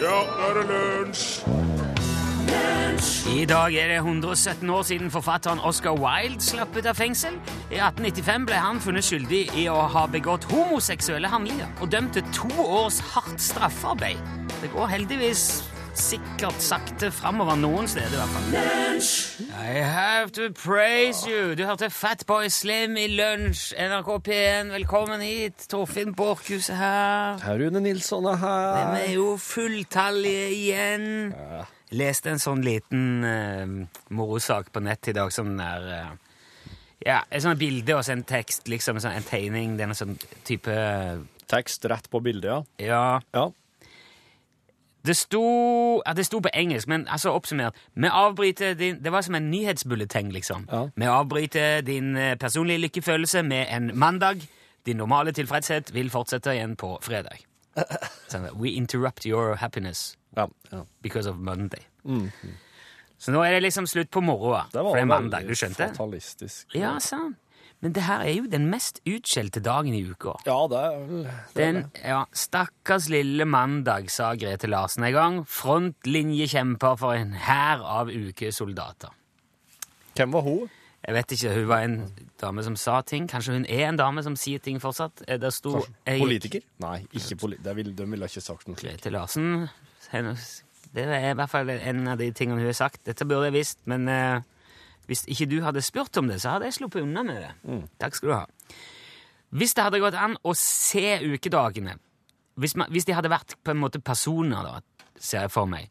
Ja, nå er det lunsj! I dag er det 117 år siden forfatteren Oscar Wilde slapp ut av fengsel. I 1895 ble han funnet skyldig i å ha begått homoseksuelle handlinger og dømt til to års hardt straffarbeid. Det går heldigvis sikkert sakte framover noen steder, i hvert fall. I have to praise you. Du hørte Fatboy Slim i lunsj. NRK P1, velkommen hit. Torfinn Borchhus er her. Herr Rune Nilsson er Vi her. er jo fulltallige igjen. Jeg leste en sånn liten uh, morosak på nett i dag som er uh, Ja, et sånt bilde og så en tekst, liksom. Sånn, en tegning. Det er sånn type Tekst rett på bildet, ja. Ja. Ja. Det sto ja, Det sto på engelsk, men altså oppsummert Vi avbryter din Det var som en nyhetsbulleteng, liksom. Ja. Vi avbryter din eh, personlige lykkefølelse med en mandag. Din normale tilfredshet vil fortsette igjen på fredag. Sånn, We interrupt your happiness ja, because of Monday. Så nå er det liksom slutt på moroa. Det For var det er mandag, du skjønte? fatalistisk. Ja, sant. Men det her er jo den mest utskjelte dagen i uka. Ja, det er vel det Den, ja, Stakkars lille mandag, sa Grete Larsen en gang. Frontlinjekjemper for en hær av ukesoldater. Hvem var hun? Jeg vet ikke, Hun var en dame som sa ting. Kanskje hun er en dame som sier ting fortsatt? Sto jeg- Politiker? Nei, ikke politiker. det vil, de ville ikke sagt noe slikt. Grete Larsen hennes- Det er i hvert fall en av de tingene hun har sagt. Dette burde jeg visst, men eh, hvis ikke du hadde spurt om det, så hadde jeg sluppet unna med det. Takk skal du ha. Hvis det hadde gått an å se ukedagene Hvis, man, hvis de hadde vært på en måte personer, da, ser jeg for meg,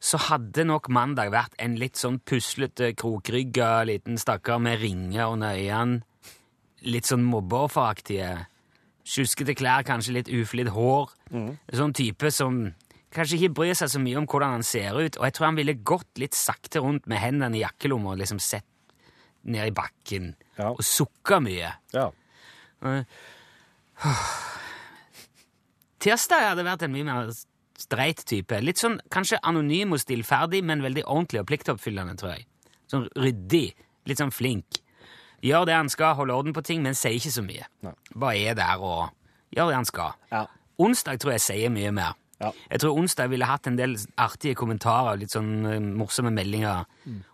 så hadde nok mandag vært en litt sånn puslete, krokrygga liten stakkar med ringer under øynene. Litt sånn mobbeofferaktige. Sjuskete klær, kanskje litt uflidd hår. Sånn type som kanskje ikke bryr seg så mye om hvordan han ser ut. Og jeg tror han ville gått litt sakte rundt med hendene i jakkelomma og liksom sett ned i bakken. Ja. Og sukka mye. Ja. Tirsdag hadde vært en mye mer streit type. Litt sånn kanskje anonym og stillferdig, men veldig ordentlig og pliktoppfyllende, tror jeg. Sånn ryddig. Litt sånn flink. Gjør det han skal, holder orden på ting, men sier ikke så mye. Nei. Bare er der og gjør det han skal. Ja. Onsdag tror jeg sier mye mer. Ja. Jeg tror onsdag ville hatt en del artige kommentarer, litt sånn eh, morsomme meldinger,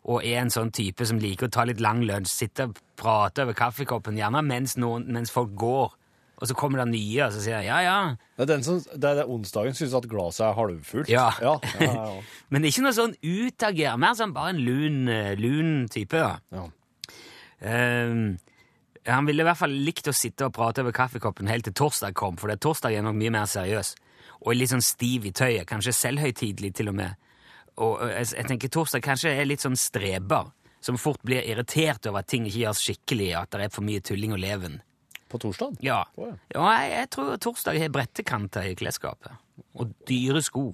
og er en sånn type som liker å ta litt lang lunsj, sitte og prate over kaffekoppen, gjerne mens, noen, mens folk går, og så kommer det nye, og så sier jeg ja, ja, Det er den som, det er det onsdagen syns at glasset er halvfullt. Ja. Ja, ja, ja, Men ikke noe sånn utager, mer sånn bare en lun, eh, lun type. da. ja. Ehm, han ville i hvert fall likt å sitte og prate over kaffekoppen helt til torsdag kom, for det torsdag er nok mye mer seriøs. Og litt sånn stiv i tøyet, kanskje selvhøytidelig til og med. Og jeg, jeg tenker torsdag kanskje er litt sånn streber, som fort blir irritert over at ting ikke gjøres skikkelig, at det er for mye tulling og leven. På torsdag? Ja, Oh, ja. ja jeg, jeg tror torsdag har brettekanter i klesskapet. Og dyre sko.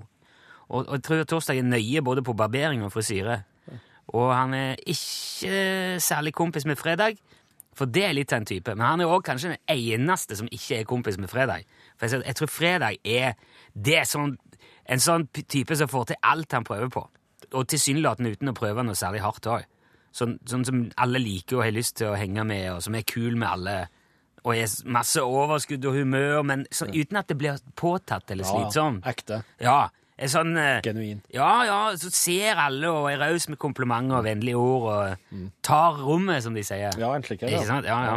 Og, og jeg tror torsdag er nøye både på barbering og frisyre. Og han er ikke særlig kompis med fredag, for det er litt av en type. Men han er òg kanskje den eneste som ikke er kompis med fredag. For jeg, tror fredag er det er sånn, en sånn type som får til alt han prøver på. Og tilsynelatende uten å prøve noe særlig hardt òg. Sånn, sånn som alle liker og har lyst til å henge med, og som er kul med alle. Og er masse overskudd og humør, men sånn, uten at det blir påtatt eller slitsomt. Ekte. Ja, er sånn... eh, Genuin. ja, ja, så ser alle og er raus med komplimenter og vennlige ord og tar rommet, som de sier. Ja, en slik er det. Ikke sant? Ja, ja.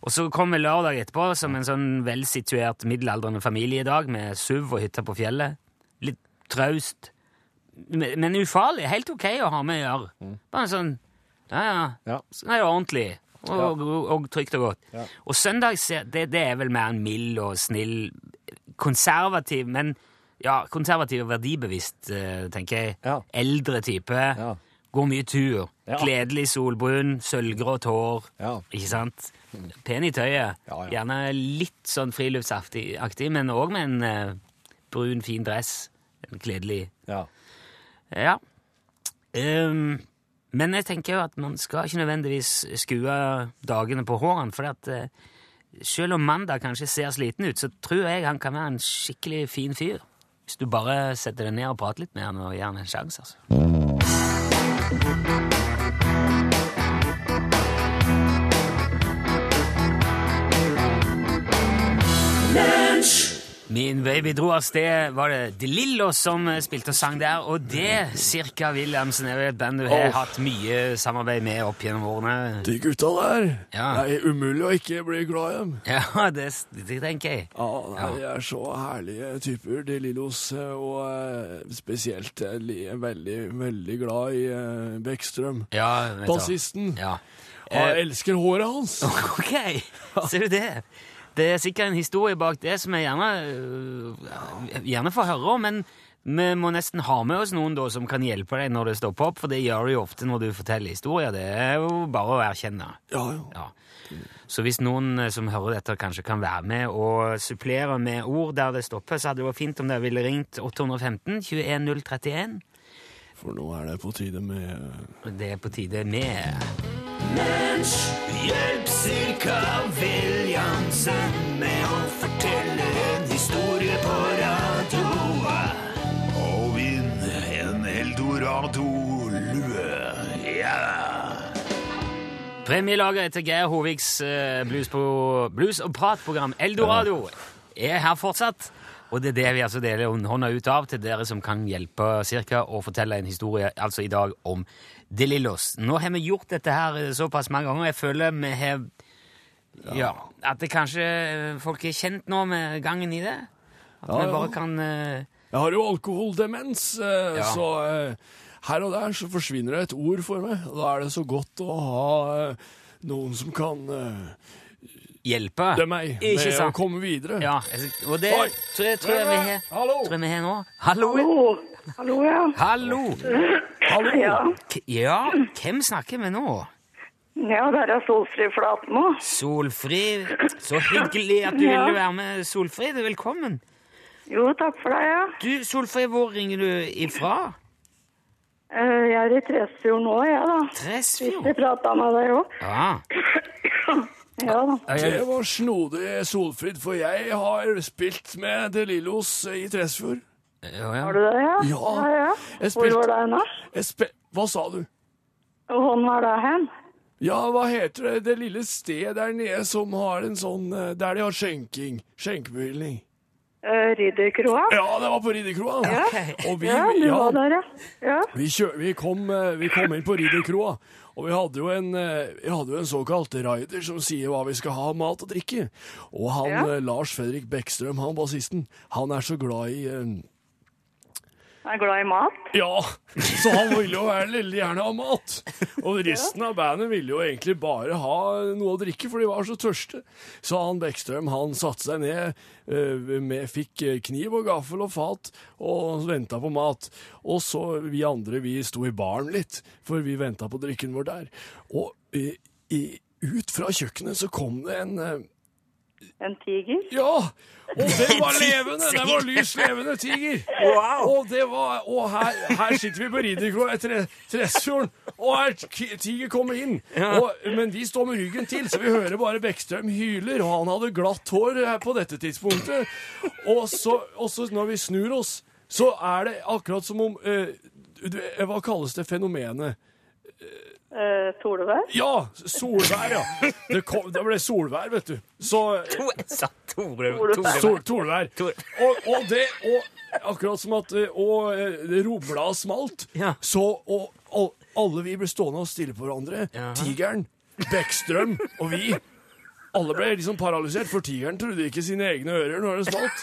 Og så kom vi lørdag etterpå som en sånn velsituert middelaldrende familiedag med SUV og hytte på fjellet. Litt traust, men ufarlig. Helt ok å ha med å gjøre. Bare sånn Ja, ja. Ja. Sånn er det ordentlig. Og, og, og trygt og godt. Ja. Og søndag det, det er vel mer en mild og snill, konservativ, men ja, konservativ og verdibevisst, eh, tenker jeg. Ja. Eldre type. Ja. Går mye tur. Gledelig solbrun, sølvgrått hår. Ikke sant? Pen i tøyet. Ja, ja. Gjerne litt sånn friluftsaktig, men òg med en uh, brun, fin dress. En kledelig Ja. Ja. Um, men jeg tenker jo at man skal ikke nødvendigvis skue dagene på hårene, for at uh, selv om mandag kanskje ser sliten ut, så tror jeg han kan være en skikkelig fin fyr. Hvis du bare setter deg ned og prater litt med han og gir han en sjanse, altså. Min baby dro av sted, var det De Lillo som eh, spilte og sang der, og det, Cirka Williamsen, er et band du har oh. hatt mye samarbeid med opp gjennom årene. De gutta der, Ja. det er umulig å ikke bli glad i dem. Ja, det, det tenker jeg. Ja, nei, de er så herlige typer, de Lillos, eh, og eh, spesielt jeg er veldig, veldig glad i Bekkstrøm. Ja. Bassisten. Ja. Jeg elsker håret hans. Ok, ser du det? Det er sikkert en historie bak det som jeg gjerne, øh, gjerne får høre om, men vi må nesten ha med oss noen da som kan hjelpe deg når det stopper opp, for det gjør du jo ofte når du forteller historier. Det er jo bare å erkjenne. Ja, ja. Ja. Så hvis noen eh, som hører dette, kanskje kan være med og supplere med ord der det stopper, så hadde det vært fint om dere ville ringt 815 21031. For nå er det på tide med Det er på tide med Mens hjelp cirka Williamsen med å fortelle en historie på radioa. Og vinn en Eldorado-lue. Ja. Premielaget til Geir Hoviks eh, blues, på, blues og pratprogram Eldorado er her fortsatt. Og det er det vi altså deler hånda ut av til dere som kan hjelpe cirka å fortelle en historie, altså i dag, om De Lillos. Nå har vi gjort dette her eh, såpass mange ganger, jeg føler vi har ja. At det kanskje eh, folk er kjent nå med gangen i det. At Ja, vi bare kan uh... Jeg har jo alkoholdemens, uh, Ja. så uh, her og der så forsvinner det et ord for meg. Da er det så godt å ha noen som kan hjelpe. det er meg Ikke med å sant? komme videre. Ja, og det Oi. tror jeg, tror jeg vi har Hallo! tror jeg vi har nå. Hallo! Hallo. Hallo, ja. Hallo! Hallo! Ja, K ja, hvem snakker vi nå? ja der er Solfrid Flatmo. Solfrid. Så hyggelig at du Ja. ville være med, Solfrid. Velkommen. Jo, takk for deg, ja. Du, Solfrid, hvor ringer du ifra? Eh, Jeg er i Tresfjord nå, jeg, da. Sist Tresfjord? jeg prata med deg òg. Ja. Ja da. Det var snodig, Solfrid, for jeg har spilt med De Lillos i Tresfjord. Ja, ja. Har du det, ja? Ja. ja, ja. Jeg Hvor var det? Jeg spe Hva sa du? Hvor var det hen? Ja, hva heter det? Det lille stedet der nede som har en sånn eh, Der de har skjenking. Skjenkebevilgning. Uh, Ridderkroa? Ja, det var på Ridderkroa. Ok. Og vi, Ja, du ja, var der, ja. ja. Vi, vi, kom, eh, vi kom inn på Ridderkroa, og vi hadde jo en, eh, vi hadde jo en såkalt rider som sier hva vi skal ha av mat og drikke. Og han Ja. eh, Lars Fredrik Bekkstrøm, han bassisten, han er så glad i eh, er glad i mat. Ja, så han ville jo veldig gjerne ha mat. Og resten av bandet ville jo egentlig bare ha noe å drikke, for de var så tørste. Så han Bekkstrøm han satte seg ned, eh, med, fikk eh, kniv og gaffel og fat og venta på mat. Og så vi andre, vi sto i baren litt, for vi venta på drikken vår der. Og eh, i, ut fra kjøkkenet så kom det en En tiger. ja! Og den var levende! Den var lys levende tiger. Og, det var, og her, her sitter vi på Ridderkroa etter Tresfjorden, og her tiger kommer inn. Og, men vi står med ryggen til, så vi hører bare Bekkstrøm hyler, og han hadde glatt hår på dette tidspunktet. Og så, og så når vi snur oss, så er det akkurat som om uh, Hva kalles det fenomenet? Uh, Solvær. Ja! Solvær, ja. Det, kom, det ble solvær, vet du. Så To, sa Tore, Tore. Tore. Sol, Torvær. Tor- Og, og det og Akkurat som at Og det det robla smalt, Ja. så og, og alle vi ble stående og stille på hverandre. Ja. Tigeren, Bekkstrøm og vi. Alle ble liksom paralysert, for tigeren trodde ikke sine egne ører når det smalt.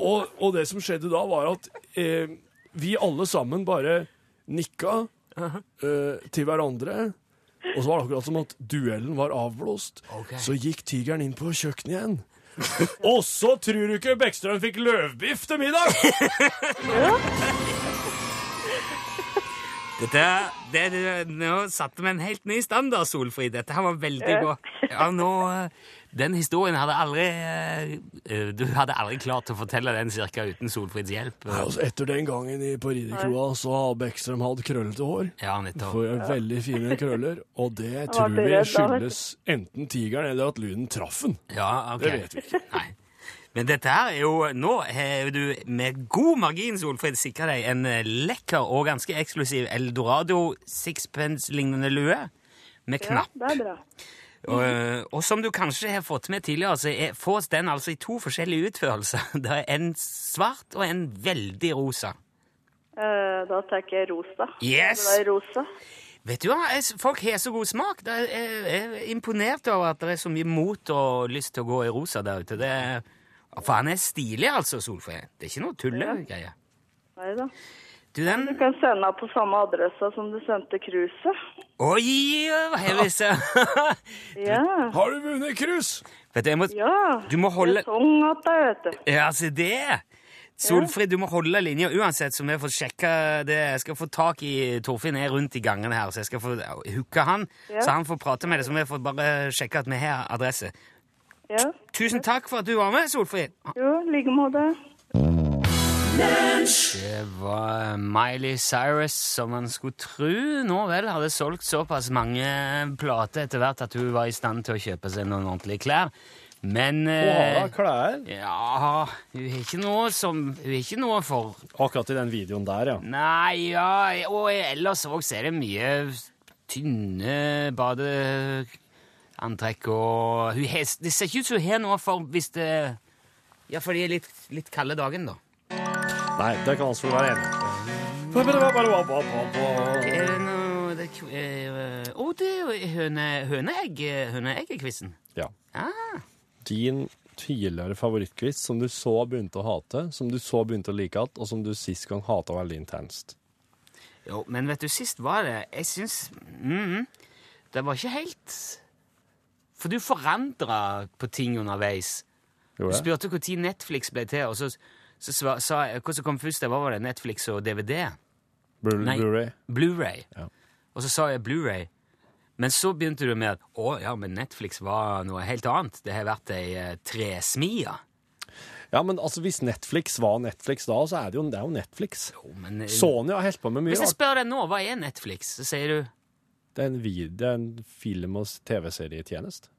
Og, og det som skjedde da, var at eh, vi alle sammen bare nikka eh, til hverandre. Og så var det akkurat som at duellen var avblåst. Okay. Så gikk tigeren inn på kjøkkenet igjen. Og så tror du ikke Bekkstrøm fikk løvbiff til middag! Dette, det, det, nå satte vi en helt ny standard, Solfrid. Dette her var veldig bra. Ja, nå, eh, den historien hadde aldri eh, Du hadde aldri klart å fortelle den cirka uten Solfrids hjelp. Nei, altså, etter den gangen på Ridderkroa så har Beckstrøm hatt krøllete hår. Ja, nettopp. For Veldig fine krøller. Og det tror vi skyldes enten tigeren eller at lyden traff den. Ja, okay. Det vet vi ikke. Nei. Men dette her er jo Nå har du med god margin, Solfrid, sikra deg en eh, lekker og ganske eksklusiv Eldorado sixpence-lignende lue med knapp. Ja, det er bra. Og, eh, og som du kanskje har fått med tidligere, så er, fås den altså i to forskjellige utførelser. Det er en svart og en veldig rosa. Eh, da tar jeg rosa. Yes! Det er rosa. Vet du hva, folk har så god smak. Jeg er imponert over at det er så mye mot og lyst til å gå i rosa der ute. Det er, for han er stilig, altså, Solfrid. Det er ikke noe tullegreie. Nei da. Du, den Du kan sende på samme adresse som du sendte cruiset. Oi, vi så Ja. Har du vunnet cruise? Vet du, jeg må Ja. Du må holde- sånn vet du. Ja, se det! Solfrid, du må holde linja uansett, så jeg får sjekka det. Jeg skal få tak i Torfinn er rundt i gangene her, så jeg skal få hooka han, Ja. så han får prate med deg, så vi får bare sjekke at vi har adresse. Ja. Tusen takk for at du var med, Solfrid. Jo, i like måte. Det var Miley Cyrus, som man skulle tro nå vel hadde solgt såpass mange plater etter hvert at hun var i stand til å kjøpe seg noen ordentlige klær. Men Hun har ha klær. Ja, hun har ikke noe som Hun har ikke noe for Akkurat i den videoen der, ja. Nei, ja, og ellers òg er det mye tynne badeantrekk og hun har, Det ser ikke ut som hun har noe for hvis det Ja, for de er litt, litt kalde dagen, da. Nei, det kan Ansel være enig hva- Er det er- eh, Å, er høne, høneegg, høneeggekvissen. Ja. Ah, Din tidligere favorittquiz som du så begynte å hate, som du så begynte å like igjen, og som du sist gang hata veldig intenst. jo, men vet du, sist var det Jeg syns mm, Det var ikke helt For du forandra på ting underveis. Du spurte når Netflix ble til, og så, så sa jeg hva som kom først. Hva var det Netflix og DVD? Blu-ray. Blu-ray? Blu-ray. Ja. Og så sa jeg Blu-ray. Men så begynte du med at å ja, men Netflix var noe helt annet. Det har vært ei eh, tresmie. Ja, men altså, hvis Netflix var Netflix da, så er det jo, det er jo Netflix. Jo, men, eh, Sony har holdt på med mye Hvis jeg spør deg nå, hva er Netflix, så sier du Det er en, video, en film- og TV-serietjeneste.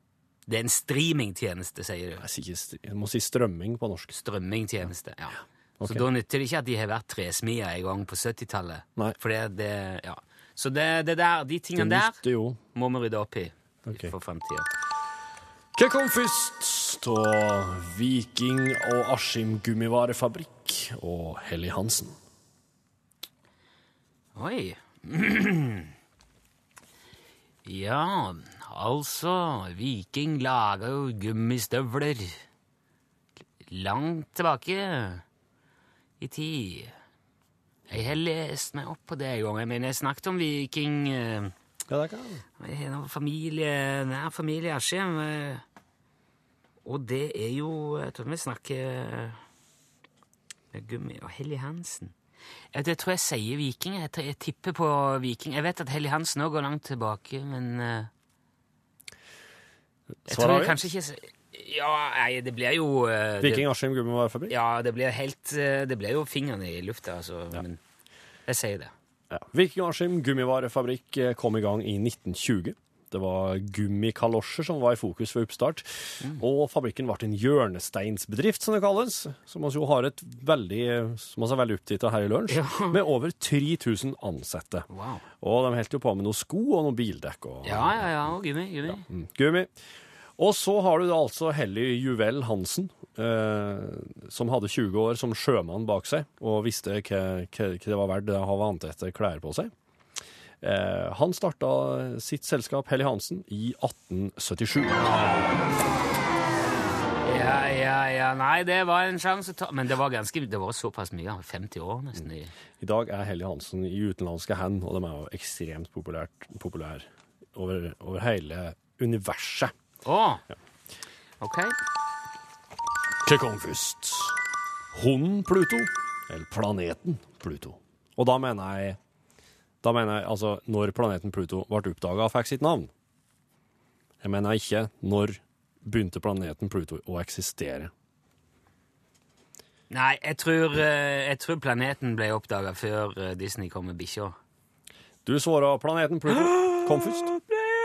Det er en streamingtjeneste, sier du. Jeg sier Jeg må si strømming på norsk. Strømmingtjeneste. ja. Okay. Så da nytter det ikke at de har vært tresmia en gang på 70-tallet. Nei. For det, det ja. Så det, det der, de Det tingene der nytter jo. må vi rydde opp i okay. for framtida. Hva kom først av Viking og Askim gummivarefabrikk og Helly Hansen? Oi. ja, altså Viking laga jo gummistøvler langt tilbake i tid. Jeg har lest meg opp på det en gang. Mener, jeg snakket om Viking eh, Ja, det kan Jeg har familie, nær familie Askim. eh, Og det er jo Jeg tror vi snakker med Gummi og Helly Hansen. Jeg, jeg tror jeg sier Viking. Jeg, jeg tipper på Viking. Jeg vet at Helly Hansen òg går langt tilbake, men eh, Jeg tror jeg kanskje ikke Ja, nei, det blir jo det, Viking Askim gummivarefabrikk? Ja, det blir helt eh, Det blir jo fingrene i lufta, altså. Men jeg sier det. Ja. Viking Askim gummivarefabrikk eh, kom i gang i 1920. Det var gummikalosjer som var i fokus ved oppstart. Og fabrikken ble en hjørnesteinsbedrift, som det kalles. Som vi jo har et veldig, som vi er veldig opptatt av her i lunsj. Med over 3000 ansatte. Wow. Og de holdt jo på med noen sko og noen bildekk. Og, Ja, ja, ja. Og gummi. gummi. Mm, gummi. Og så har du da altså Helly Juvel Hansen, eh, som hadde 20 år som sjømann bak seg, og visste hva, hva, hva det var verdt å ha vant etter klær på seg. Eh, han starta sitt selskap Helly Hansen i 1877. Ja, ja, ja. Nei, det var en sjanse å ta Men det var ganske, det var såpass mye. 50 år nesten. i- I dag er Helly Hansen i utenlandske hand, og de er jo ekstremt populært, populær over, over hele universet. Å! Ok. Til kong først? Hunden Pluto eller planeten Pluto? Og da mener jeg da mener jeg altså når planeten Pluto ble oppdaga og fikk sitt navn. Jeg mener ikke når begynte planeten Pluto å eksistere. Nei, jeg tror, eh, jeg tror planeten ble oppdaga før eh, Disney kom med bikkja. Du svarer planeten Pluto kom først.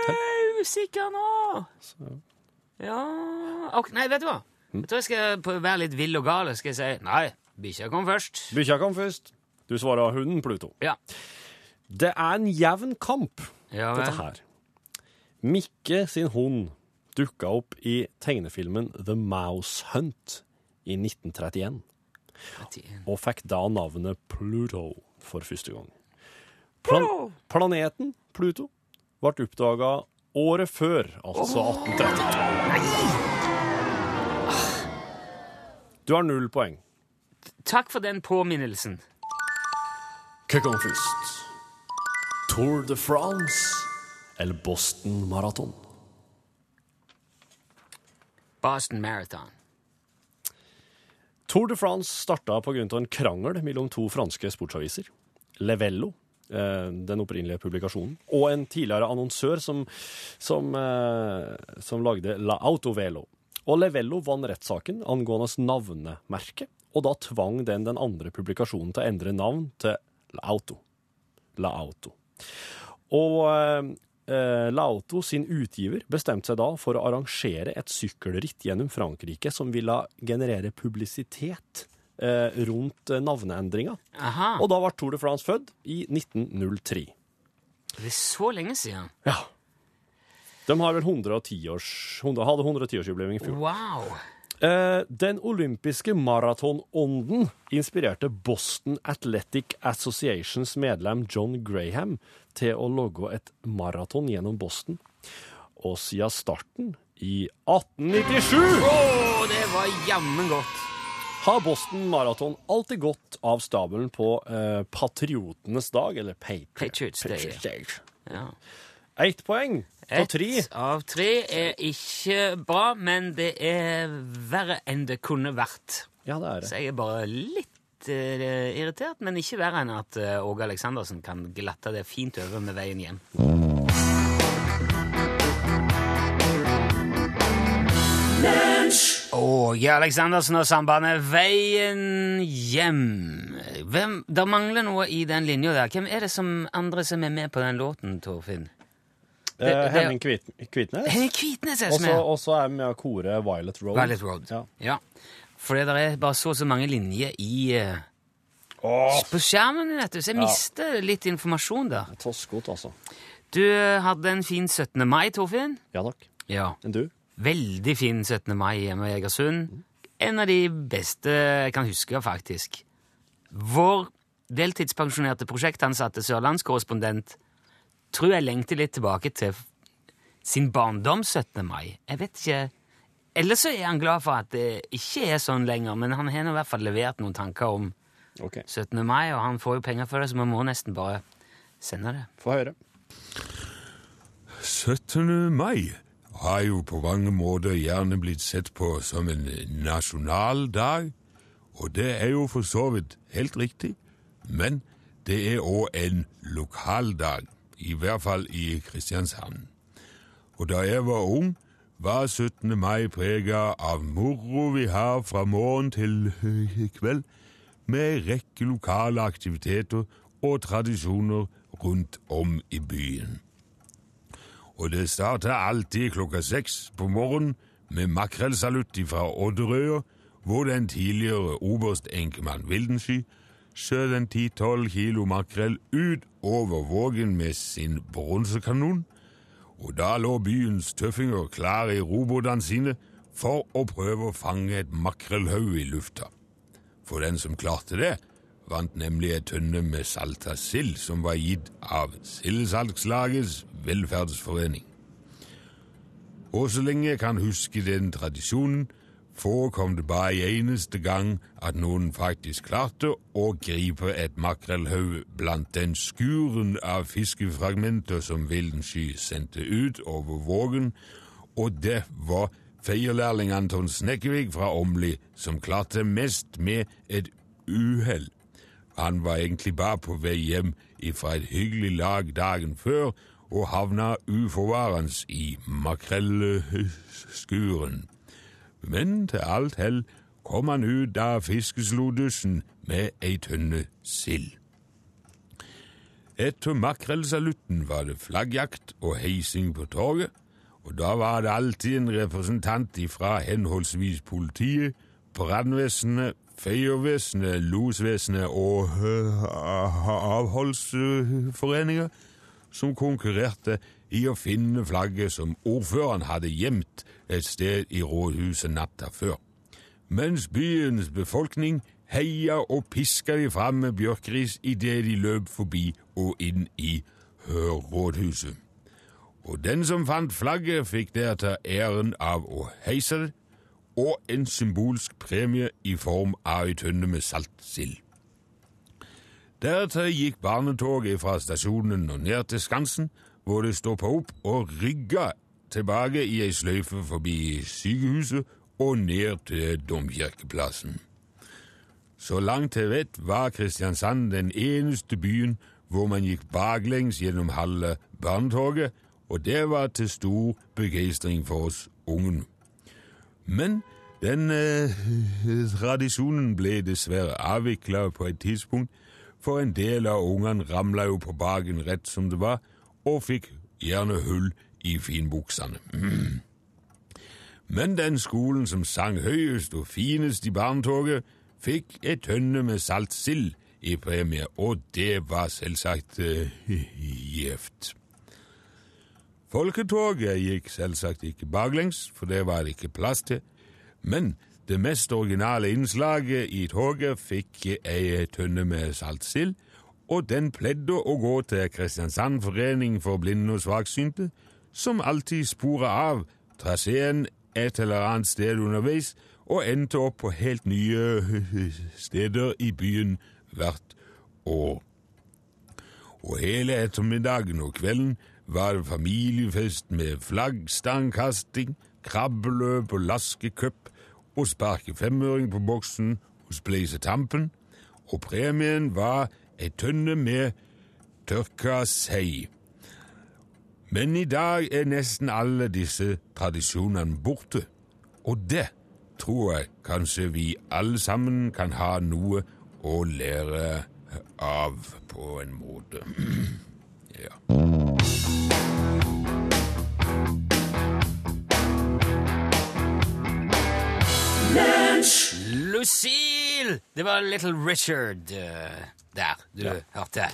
Jeg er usikker nå! Ja ok, Nei, vet du hva? Jeg tror jeg skal være litt vill og gal. Skal jeg si nei, bikkja kom først. Bikkja kom først. Du svarer hunden Pluto. Ja. Det er en jevn kamp, Ja dette her. Mikke sin hund dukka opp i tegnefilmen The Mouse Hunt i 1931, og fikk da navnet Pluto for første gang. Plan planeten Pluto ble oppdaga året før, altså 1832. Du har null poeng. Takk for den påminnelsen. Hva kom først? Tour de France eller Boston Marathon? Boston Marathon. Tour de France starta pga. en krangel mellom to franske sportsaviser. Levello, eh, den opprinnelige publikasjonen, og en tidligere annonsør som, som, eh, som lagde La Autovelo. Og Levello vant rettssaken angående navnemerke, og da tvang den den andre publikasjonen til å endre navn til La Auto. La Auto. Og eh, Lauto sin utgiver bestemte seg da for å arrangere et sykkelritt gjennom Frankrike som ville generere publisitet eh, rundt eh, navneendringa. Og da ble Tour de France født i 1903. Det er så lenge siden. Ja. De har vel 110-års, 100, hadde 110-årsjubileum i fjor. Wow. Eh, den olympiske maratonånden inspirerte Boston Athletic Associations medlem John Graham til å logge et maraton gjennom Boston. Og siden starten i 1897 oh, det var jammen godt. har Boston Marathon alltid gått av stabelen på eh, patriotenes dag, eller Patriots Day, ja. Day. Ja. Ett poeng. Ett av tre er ikke bra, men det er verre enn det kunne vært. Ja, det er det. Så jeg er bare litt uh, irritert, men ikke verre enn at Åge Åge Aleksandersen kan glatte det fint over med veien hjem. Åge Aleksandersen og sambandet Veien hjem. Hvem, det mangler noe i den linja der. Hvem er det som andre som er med på den låten, Torfinn? Eh, det- Henning Kvit Kvitnes. Henning Kvitnes er som er og så er vi med å kore Violet Road. Violet Road. Ja. Ja. For det er bare så og så mange linjer i eh, På skjermen, vet du, så jeg mister litt informasjon der. Toskot, altså. Du eh, hadde en fin 17. mai, Torfinn. Ja takk. Ja. Enn du? Veldig fin 17. mai hjemme i Egersund. En av de beste jeg kan huske, faktisk. Vår deltidspensjonerte prosjektansatte sørlandskorrespondent tror jeg lengter litt tilbake til sin barndom 17. mai. Jeg vet ikke Eller så er han glad for at det ikke er sånn lenger, men han har nå i hvert fall levert noen tanker om okay. 17. mai, og han får jo penger for det, så vi må nesten bare sende det. Få høre. 17. mai har jo på mange måter gjerne blitt sett på som en nasjonaldag, og det er jo for så vidt helt riktig, men det er òg en lokaldag, i hvert fall i Kristiansand. Og da jeg var ung, var 17. mai prega av moro vi har fra morgen til kveld, med en rekke lokale aktiviteter og tradisjoner rundt om i byen. Og det starta alltid klokka seks på morgenen med makrellsalutt fra Odderøya, hvor den tidligere oberst enkemann Wildenski skjøt en ti-tolv kilo makrell ut over Vågen med sin bronsekanon, og da lå byens tøffinger klare i robåtene sine for å prøve å fange et makrellhaug i lufta. For den som klarte det, vant nemlig ei tønne med salta sild som var gitt av Sildesalgslagets velferdsforening. Og så lenge jeg kan huske den tradisjonen, forekom det bare en eneste gang at noen faktisk klarte å gripe et makrellhaug blant den skuren av fiskefragmenter som Vildensky sendte ut over Vågen, og det var feierlærling Anton Snekkevik fra Åmli som klarte mest med et uhell. Han var egentlig bare på vei hjem ifra et hyggelig lag dagen før og havna uforvarende i makrellskuren. Men til alt hell kom han ut av fiskeslodusjen med ei tønne sild. Etter makrellsalutten var det flaggjakt og heising på torget, og da var det alltid en representant fra henholdsvis politiet, brannvesenet, feiervesenet, losvesenet og avholdsforeninger som konkurrerte i å finne flagget som ordføreren hadde gjemt et sted i rådhuset natta før, mens byens befolkning heia og piska de fram med bjørkris idet de løp forbi og inn i rådhuset. Og den som fant flagget, fikk deretter æren av å heise det, og en symbolsk premie i form av ei tønne med saltsild. Deretter gikk barnetoget fra stasjonen og ned til Skansen, hvor det stoppa opp og rygga tilbake i ei sløyfe forbi sykehuset og ned til domkirkeplassen. Så langt jeg vet, var Kristiansand den eneste byen hvor man gikk baklengs gjennom halve barnetoget, og det var til stor begeistring for oss ungen. Men den eh, tradisjonen ble dessverre avvikla på et tidspunkt, for en del av ungene ramla jo på baken rett som det var, og fikk gjerne hull i finbuksene. Mm. Men den skolen som sang høyest og finest i barnetoget, fikk ei tønne med saltsild i premie, og det var selvsagt uh, gjevt. Folketoget gikk selvsagt ikke baklengs, for det var det ikke plass til, men det mest originale innslaget i toget fikk ei tønne med saltsild, og den pleide å gå til Kristiansand forening for blinde og svaksynte, som alltid sporet av traseen et eller annet sted underveis og endte opp på helt nye steder i byen hvert år. Og hele ettermiddagen og kvelden var det familiefest med flaggstangkasting, krabbeløp og laskecup og sparke femøring på boksen og spleise Tampen, og premien var ei tønne med tørka sei. Men i dag er nesten alle disse tradisjonene borte, og det tror jeg kanskje vi alle sammen kan ha noe å lære av, på en måte. ja. Lucille! Det var Little Richard uh, der du hørte.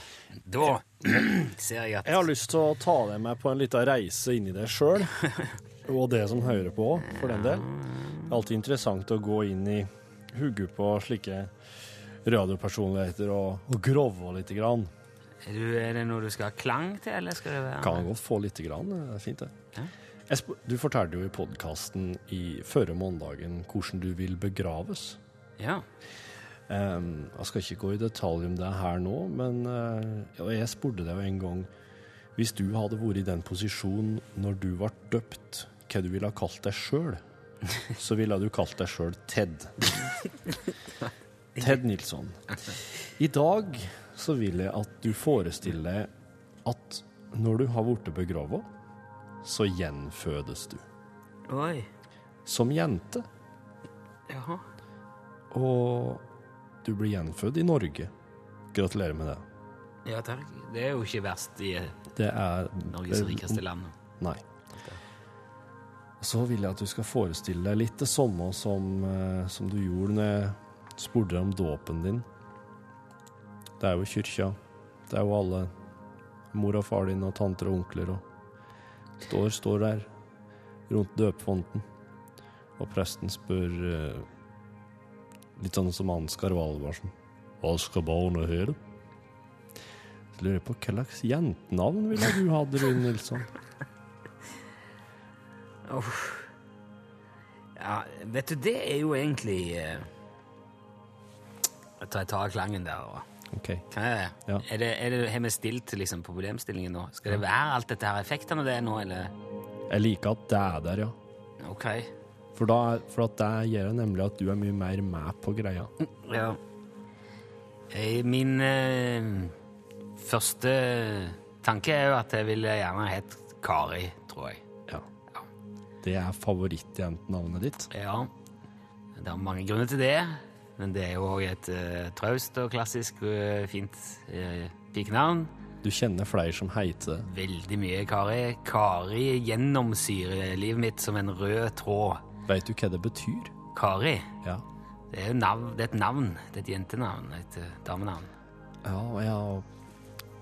Da ser jeg at Jeg har lyst til å ta deg med på en liten reise inn i det sjøl, og det som hører på, for den del. Det er alltid interessant å gå inn i hodet på slike radiopersonligheter og, og grove lite grann. er, du, er det noe du skal ha klang til, eller skal det være Kan godt få lite grann, det er fint det. Ja. Du fortalte jo i podkasten i førre måndagen hvordan du vil begraves. Ja. Ehm, jeg skal ikke gå i detalj om det her nå, men uh, jeg spurte deg jo en gang Hvis du hadde vært i den posisjonen når du ble døpt, hva du ville ha kalt deg sjøl, så ville du kalt deg sjøl Ted. Ted Nilsson. I dag så vil jeg at du forestiller deg at når du har blitt begravet, så gjenfødes du. Oi. Som jente. Jaha. Og du blir gjenfødt i Norge. Gratulerer med det. Ja takk. Det er jo ikke verst i eh, Det er Norges rikeste land. Nei. Så vil jeg at du skal forestille deg litt det samme som, eh, som du gjorde når jeg spurte om dåpen din. Det er jo kyrkja. Det er jo alle mor og far din og tanter og onkler og står, står der rundt døpefonten, Og presten spør eh, litt sånn som Ansgar Valvarsen. Hva skal barnet høre? Jeg lurer på hva slags jentenavn ville du hatt, Rune Nilsson? Ja, vet du, det er jo egentlig eh, Jeg tar, jeg tar klangen der. Og, Ok. kan jeg? Ja. Er det, er det, har vi stilt liksom, på problemstillingen nå? Skal det være alt dette her effektene det er nå, eller? Jeg liker at det er der, ja. Ok. For, da, for at det gjør nemlig at du er mye mer med på greia. Ja. Eh, Min eh, første tanke er jo at jeg ville gjerne hett Kari, tror jeg. Ja. Det er favorittjentenavnet ditt. Ja, det er mange grunner til det, men det er jo òg et uh, traust og klassisk uh, fint uh, pikenavn. Du kjenner flere som heter det. Veldig mye Kari. Kari gjennomsyrer livet mitt som en rød tråd. Veit du hva det betyr? Kari, Ja. det er, jo nav det er et navn. Det er et jentenavn, et uh, damenavn. Ja, ja.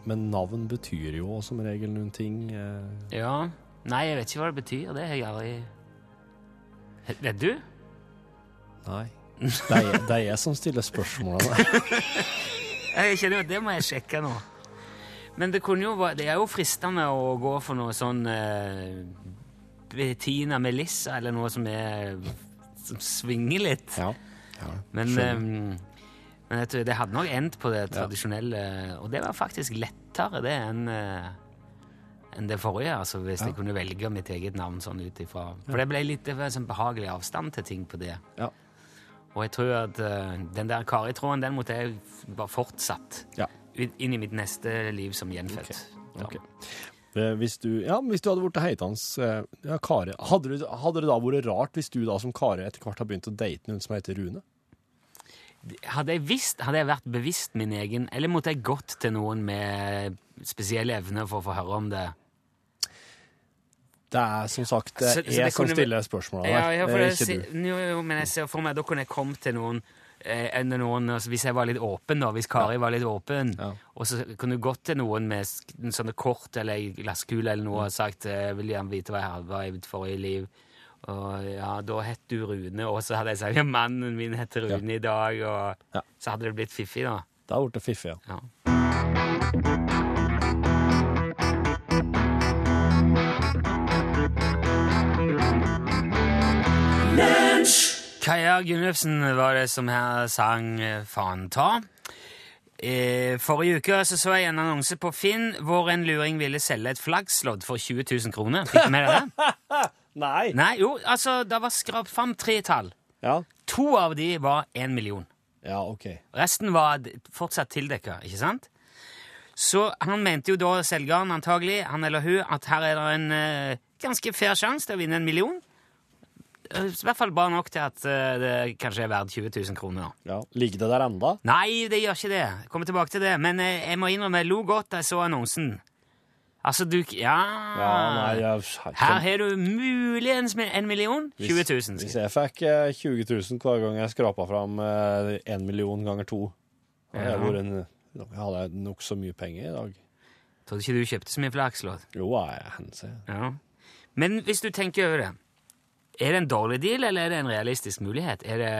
Men navn betyr jo som regel noen ting. eh, Ja. Nei, jeg vet ikke hva det betyr. Det har jeg aldri Vet du? Nei. Det er, det er jeg som stiller spørsmålene. Jeg kjenner jo at Det må jeg sjekke nå. Men det, kunne jo, det er jo fristende å gå for noe sånn eh, Bettina Melissa, eller noe som er Som svinger litt. Ja. ja Men, eh, men du, det hadde nok endt på det tradisjonelle, og det var faktisk lettere det enn eh, enn det forrige, altså hvis jeg kunne velge mitt eget navn sånn ut ifra. For det ble litt det var sånn behagelig avstand til ting på det. ja. Og jeg tror at uh, den der Kari-tråden, den måtte jeg bare fortsatt Ja. inn i mitt neste liv som gjenfødt. Okay. Ok. Eh, Hvis du, ja, hvis du hadde blitt heitans eh, ja, Kare, hadde, du, hadde det da vært rart hvis du da som Kare etter hvert har begynt å date noen som heter Rune? Hadde jeg visst, hadde jeg vært bevisst min egen, eller måtte jeg gått til noen med spesielle evner for å få høre om det? Det er som sagt det Så- så det jeg som stiller spørsmålene Ja, ja, for det er ikke du. jo, men jeg ser for meg da kunne jeg kommet til noen eh, enn noen, altså, Hvis jeg var litt åpen, da, hvis Kari var litt åpen, Ja. og så kunne du gått til noen med sånne kort eller ei glasskule eller noe og sagt eh, jeg vil gjerne vite hva jeg hadde i mitt forrige liv. Og ja, da het du Rune, og så hadde jeg sagt ja, mannen min heter Rune i dag, og Ja. så hadde det blitt fiffig, da. Det har blitt fiffig, ja. Ja. Kaja Gunnløfsen var det som her sang eh, Faen ta. Eh, forrige uke så, så jeg en annonse på Finn hvor en luring ville selge et flaggslådd for 20 000 kroner. Fikk du med deg det? Nei! Nei, jo, altså, det var skrapt fram tre tall. Ja. To av de var én million. ja, OK. Resten var fortsatt tildekka, ikke sant? Så han mente jo da, selgeren antagelig, han eller hun, at her er det en eh, ganske fair sjanse til å vinne en million. Eh, I hvert fall bra nok til at eh, det kanskje er verdt 20 000 kroner. Ja. Ligger det der enda? Nei, det gjør ikke det. Jeg kommer tilbake til det. Men eh, jeg må innrømme, jeg lo godt da jeg så annonsen. Altså, du Ja, Ja, nei, jeg, Her har du muligens en million. 20 000. Hvis, hvis jeg fikk eh, 20 000 hver gang jeg skrapa fram én million ganger to, hadde jeg vært en jeg hadde nokså mye penger i dag. Trodde ikke du kjøpte så mye flakslodd. Jo, jeg henser. Ja. Men hvis du tenker over det, er det en dårlig deal, eller er det en realistisk mulighet? Er det,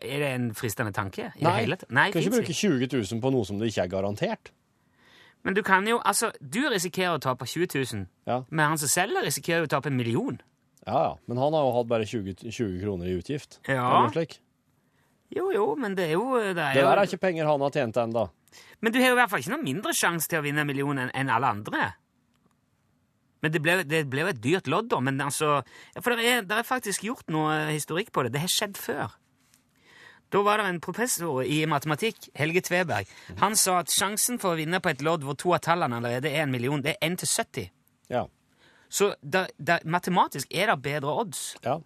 er det en fristende tanke? I det hele tatt? Nei, kan ikke bruke 20 000 på noe som det ikke er garantert. Men du kan jo, altså, du risikerer å tape 20 000, Ja, men han som selger risikerer å tape en million. ja, ja. Men han har jo hatt bare 20, 20 kroner i utgift. Ja. Eller slik. Jo, jo, men det er jo... Det er Det jo der er ikke penger han har tjent ennå. Men du har jo i hvert fall ikke noe mindre sjanse til å vinne en million enn alle andre. Men det ble, det ble jo et dyrt lodd, da. Men altså, ja, for det er, det er faktisk gjort noe historikk på det. Det har skjedd før. Da var det en professor i matematikk, Helge Tveberg. Han sa at sjansen for å vinne på et lodd hvor to av tallene allerede er en million, det er 1 til 70. Ja. Så da, da, matematisk er det bedre odds ja.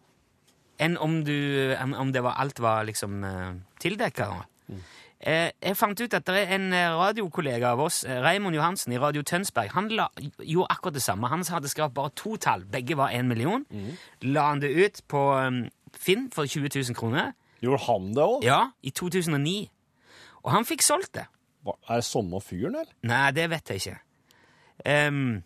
enn om, du, om det var, alt var liksom uh, tildekka. da. Eh, jeg fant ut at det er en eh, radiokollega av oss, eh, Raymond Johansen i Radio Tønsberg, han la, gjorde akkurat det samme. Han hadde skrevet bare to tall, begge var én million. La han det ut på um, Finn for 20 000 kroner. Gjorde han det òg? Ja, i 2009. Og han fikk solgt det. Er det samme fyren, eller? Nei, det vet jeg ikke. Um,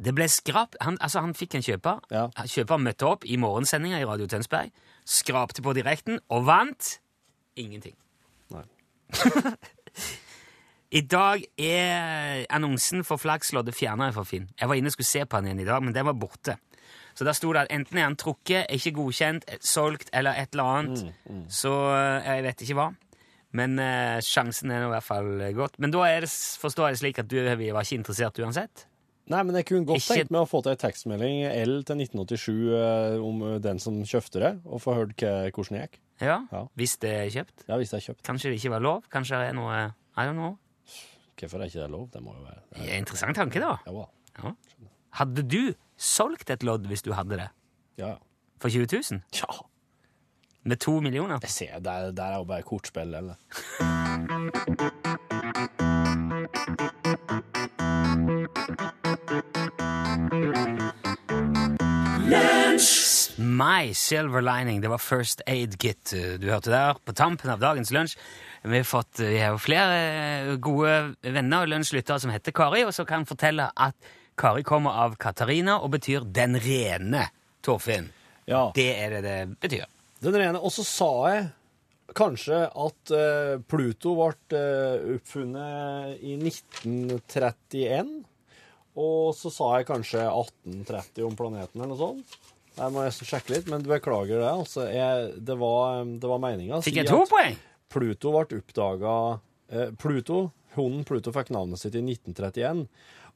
det ble skrap... Han, altså, han fikk en kjøper. Ja. Kjøper møtte opp i morgensendinga i Radio Tønsberg, skrapte på direkten og vant ingenting. I dag er annonsen for Flaggsloddet fjerna fra Finn. Jeg var inne og skulle se på den igjen i dag, men den var borte. Så der sto det at enten er han trukket, ikke godkjent, solgt eller et eller annet. Så eh, jeg vet ikke hva. Men uh, sjansen er nå i hvert fall godt. Men da det, forstår jeg det slik at du vi var ikke interessert uansett? Nei, men jeg kunne godt Ikke- tenkt meg å få til ei tekstmelding L til 1987 eh, om eh, den som kjøpte det, og få hørt hvordan det gikk. Ja, Ja. Hvis det er kjøpt. Ja, hvis det er kjøpt. Kanskje det ikke var lov? Kanskje det er noe I don't know. Hvorfor er ikke det lov? Det må jo være Det er interessant tanke, da. Ja, Ja. Hadde du solgt et lodd hvis du hadde det? ja. For 20 000? ja. Med to millioner? Jeg ser, Der, der er jo bare kortspill, eller? My Silver Lining. Det var First Aid eh, du hørte der på tampen av dagens lunsj. Vi har, fått, vi har flere eh, gode venner og lunsjlyttere som heter Kari, og som kan fortelle at Kari kommer av Katarina og betyr 'den rene', Torfinn. Ja. Det er det det betyr. Den rene. Og så sa jeg kanskje at uh, Pluto ble eh, oppfunnet i 1931. Og så sa jeg kanskje 1830 om planeten eller noe sånt. Jeg må nesten sjekke litt, men beklager det. altså. Jeg, det var, det var meninga Fikk jeg to poeng? Pluto ble oppdaga eh, Pluto, Hunden Pluto fikk navnet sitt i 1931.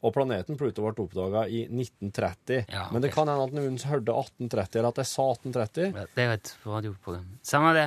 Og planeten Pluto ble oppdaga i 1930. Ja, Men det kan hende at noen hørte 1830, eller at jeg sa 1830. Det er et radioprogram. Samme det.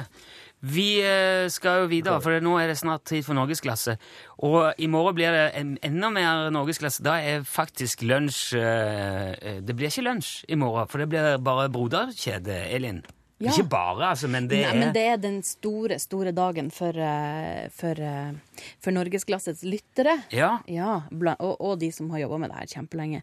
Vi eh, skal jo videre, for nå er det snart tid for norgesklasse. Og i morgen blir det en, enda mer norgesklasse. Da er faktisk lunsj eh, eh, Det blir ikke lunsj i morgen, for det blir bare broderkjede, Elin. Ja. Ikke bare, altså, men det Nei, er men det er den store, store dagen for, eh, for, eh, for norgesklassets lyttere. Ja. Ja, og, og de som har jobba med det her kjempelenge.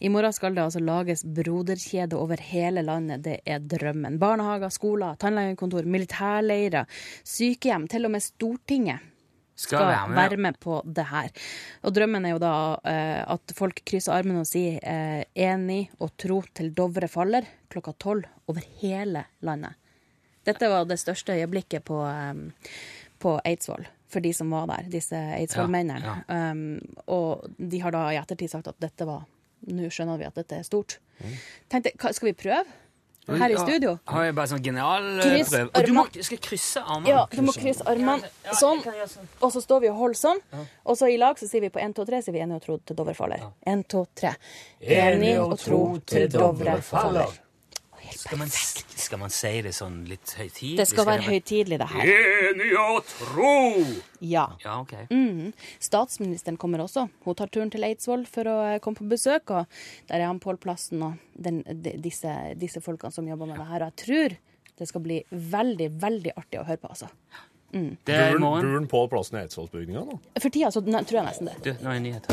I morgen skal det altså lages broderkjede over hele landet. Det er drømmen. Barnehager, skoler, tannlegekontor, militærleirer, sykehjem, til og med Stortinget Skal være med. være med på det her. Og drømmen er jo da eh, at folk krysser armene og sier eh, 'enig og tro til Dovre faller' klokka tolv over hele landet. Dette var det største øyeblikket på, um, på Eidsvoll, for de som var der, disse Eidsvoll-mennene. Ja, Um, og de har da i ettertid sagt at dette var Nå skjønner vi at dette er stort. Mm. Tenkte, skal vi prøve? Her i studio? Har jeg bare sånn genial eh. Og du må, skal krysse armene. Ja, du må krysse armene sånn. Og så står vi og holder sånn. Og så i lag så sier vi på 1, 2, 3 sier vi enig og tro til Dovre faller. 1, 2, 3. Enig og tro til Dovre faller. Skal man, skal man si det sånn litt høytidelig? Det skal være høytidelig, det her. Enig og tro! Ja. Ja, ok. Mm. Statsministeren kommer også. Hun tar turen til Eidsvoll for å eh, komme på besøk. Og der er han Pål Plassen og den, de, disse, disse folkene som jobber med det her. Og jeg tror det skal bli veldig, veldig artig å høre på, altså. Er morgen. Bor han på plassen i Eidsvollsbygninga nå? For tida så ne- tror jeg nesten det. Du, nå er det nyheter.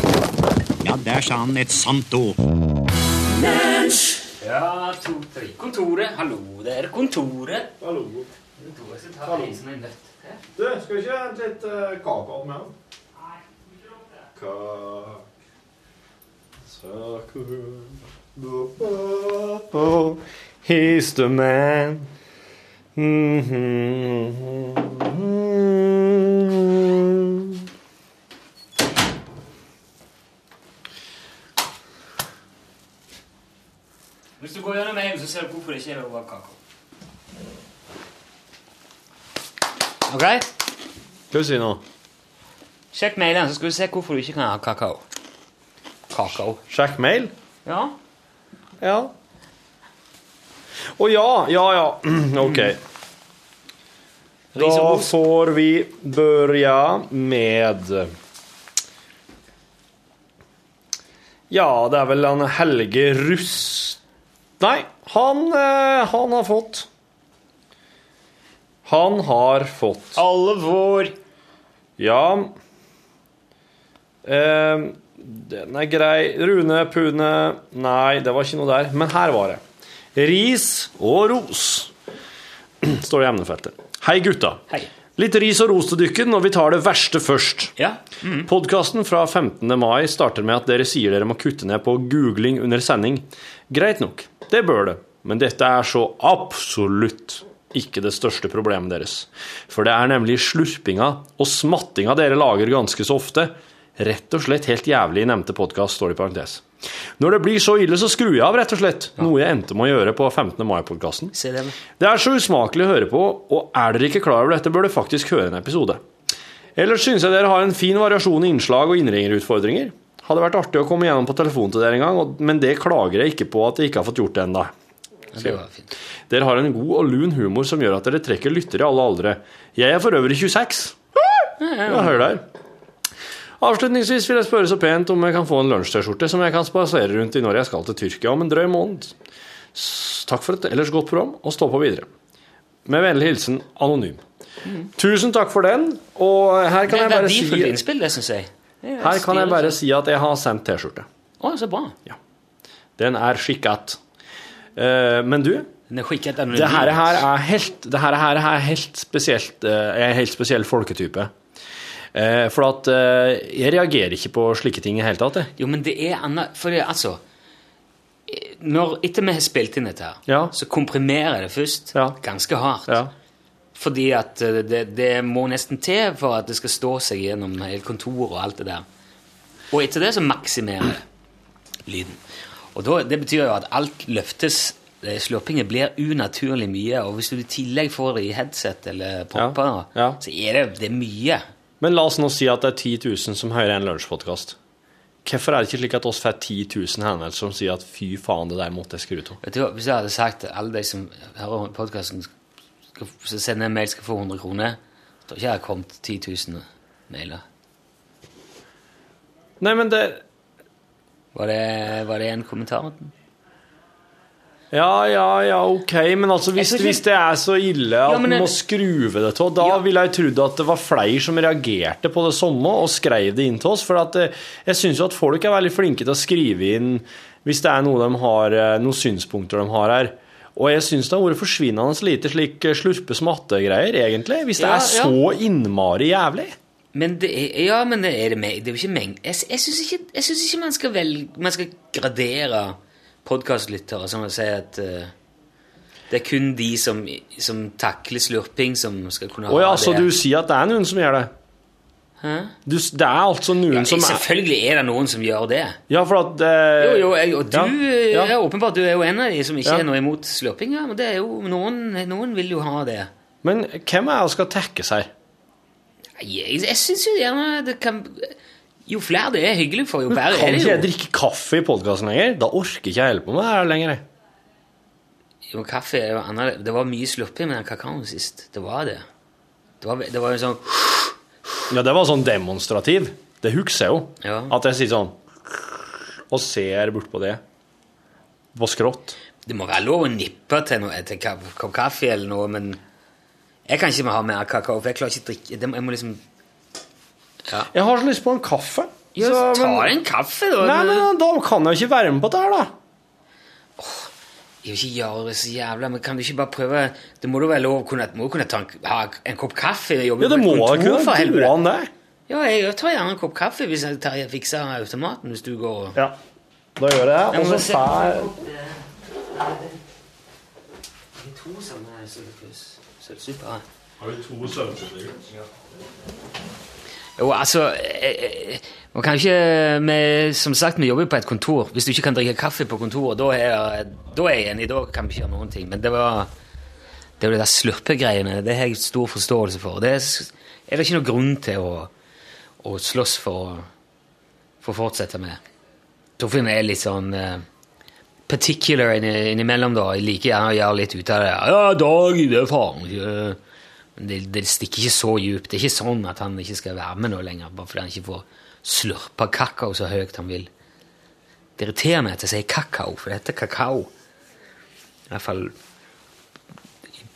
Ja, der sa han et sant ord. Ja, to, tre. Kontoret. Hallo, det er kontoret. Hallo. Kontoret skal ta reisen i nøtt. Du, skal vi ikke hente litt uh, kakao med han? Kak... Sakur... He's the man. Mhm. Du går gjennom mailen, så ser du hvorfor det ikke er lov å ha kakao. Ok? Hva sier du nå? Sjekk mailen, så skal du se hvorfor du ikke kan ha kakao. Kakao. Sjekk mail? Ja. Ja. Å ja, ja, ja. OK. Da får vi børja med Ja, det er vel han Helge Rust... Nei, han, eh, han har fått Han har fått Alle vår. Ja eh, Den er grei. Rune Pune Nei, det var ikke noe der. Men her var det. Ris og ros, står det i emnefeltet. Hei, gutta. Hei. Litt ris og ros til dykken, og vi tar det verste først. Ja. Podkasten fra 15. mai starter med at dere sier dere må kutte ned på googling under sending. Greit nok, det bør det, men dette er så absolutt ikke det største problemet deres. For det er nemlig slurpinga og smattinga dere lager ganske så ofte. Rett og slett helt jævlig i nevnte podkast, står det i parentes. Når det blir så ille, så skrur jeg av, rett og slett. Noe jeg endte med å gjøre på 15. mai-podkasten. Det. Det er så usmakelig å høre på, og er dere ikke klar over dette, bør dere faktisk høre en episode. Ellers synes jeg dere har en fin variasjon i innslag og innringerutfordringer. Hadde vært artig å komme gjennom på telefon til dere en gang, men det klager jeg ikke på at jeg ikke har fått gjort det ennå. Det var fint. Dere har en god og lun humor som gjør at dere trekker lyttere i alle aldre. Jeg er for øvrig 26. Ja, hør der. Avslutningsvis vil jeg spørre så pent om jeg kan få en lunsj-T-skjorte som jeg kan spasere rundt i når jeg skal til Tyrkia om en drøy måned. Takk for et ellers godt program, og stå på videre. Med vennlig hilsen Anonym. Tusen takk for den, og her Det kan er jeg bare si verdifullt si, innspill, det syns jeg. Er her kan jeg bare si at jeg har sendt T-skjorte. Å, så bra. Ja. Den er skikket. Eh, men du, Den er skikket anonymt. Det her, her er helt, det her, her er helt spesielt, eh, er en helt spesiell folketype. Eh, for at eh, jeg reagerer ikke på slike ting i hele tatt. jeg. Jo, men det er annet For det, altså eh, når, Etter vi har spilt inn dette, her, Ja. så komprimerer jeg det først Ja. ganske hardt. Ja. Fordi at eh, det, det må nesten til for at det skal stå seg gjennom hele kontoret og alt det der. Og etter det så maksimerer det lyden. Og da, det betyr jo at alt løftes. eh, Slurpingen blir unaturlig mye, og hvis du i tillegg får det i headset eller popper, Ja, ja. så er det, det er mye. Men la oss nå si at det er 10 000 som hører en lunsjpodkast. Hvorfor er det ikke slik at oss får 10 000 henvendelser som sier at fy faen, det der måtte jeg skru av? Hvis jeg hadde sagt til alle de som hører podkasten, som sender en mail, skal få 100 kroner, så tror ikke jeg hadde kommet 10 000 mailer. Nei, men det Var det, var det en kommentar? Ja, ja, ja, ok, men altså hvis, ikke- hvis det er så ille at Ja, man må skruve det av, da Ja. ville jeg trodd at det var flere som reagerte på det samme og skrev det inn til oss. For at eh, jeg syns jo at folk er veldig flinke til å skrive inn hvis det er noe de har, eh, noen synspunkter de har her. Og jeg syns det har vært forsvinnende lite slik eh, slurpe-smatte-greier, egentlig. Hvis det Ja, er så innmari jævlig. Men det er, ja, men det er det. Det er jo ikke meng... Jeg, jeg syns ikke, ikke man, skal velge, man skal gradere podkastlyttere som å si at uh, det er kun de som, som takler slurping, som skal kunne ha Å ja, så du sier at det er noen som gjør det? Du, det er altså noen Ja, som er selvfølgelig er det noen som gjør det. Ja, for at eh, Jo, jo, jeg, og du ja, ja. er åpenbart du er jo en av de som ikke Ja. er noe imot slurping. Ja, men det er jo, noen, noen vil jo ha det. Men hvem er det som skal tekke seg? Jeg, jeg syns jo gjerne det kan Jo flere det er hyggelig for, jo bedre er det jo. Kan ikke jeg drikke kaffe i podkasten lenger? Da orker ikke jeg holde på med det her lenger. jo kaffe er jo annerledes. Det var mye slurping med den kakaoen sist. Det var det. Det var, det var jo sånn Ja, det var sånn demonstrativ. Det husker jeg jo. Ja. At jeg sier sånn Og ser bort på det. På skrått. Det må være lov å nippe til noe til kopp kaffe eller noe, men jeg kan ikke ha mer kakao, for jeg klarer ikke å drikke Jeg må liksom Jeg har så lyst på en kaffe. Ja, så- ta en kaffe, da. Nei, men da kan jeg jo ikke være med på det her, da. Jeg vil ikke gjøre det så jævla, men kan du ikke bare prøve Det må da være lov å kunne, må kunne ta en, ha en kopp kaffe jobbe Ja, det må da kunne for gå helvete. an, det. Ja, jeg tar gjerne en kopp kaffe hvis jeg tar, jeg fikser automaten hvis du går og Ja. Da gjør jeg det. Ja, Og så får Det er to sånne sølvsuper. Har du to søvnsutter? Jo, altså eh, eh, Man kan ikke vi, Som sagt, vi jobber på et kontor. Hvis du ikke kan drikke kaffe på kontoret, da er, da er jeg enig. Da kan vi ikke gjøre noen ting. Men det var det var jo de der slurpegreiene. Det har jeg stor forståelse for. Det er, er det ikke noen grunn til å, å slåss for, for å fortsette med. Torfinn er litt sånn eh, particular innimellom, da. Jeg liker gjerne å gjøre litt ut av det. Ja, Dag, det er faen ikke det, det stikker ikke så djupt. Det er ikke sånn at han ikke skal være med nå lenger, bare fordi han ikke får slurpa kakao så høyt han vil. Det irriterer meg at jeg sier kakao, for det heter kakao. I hvert fall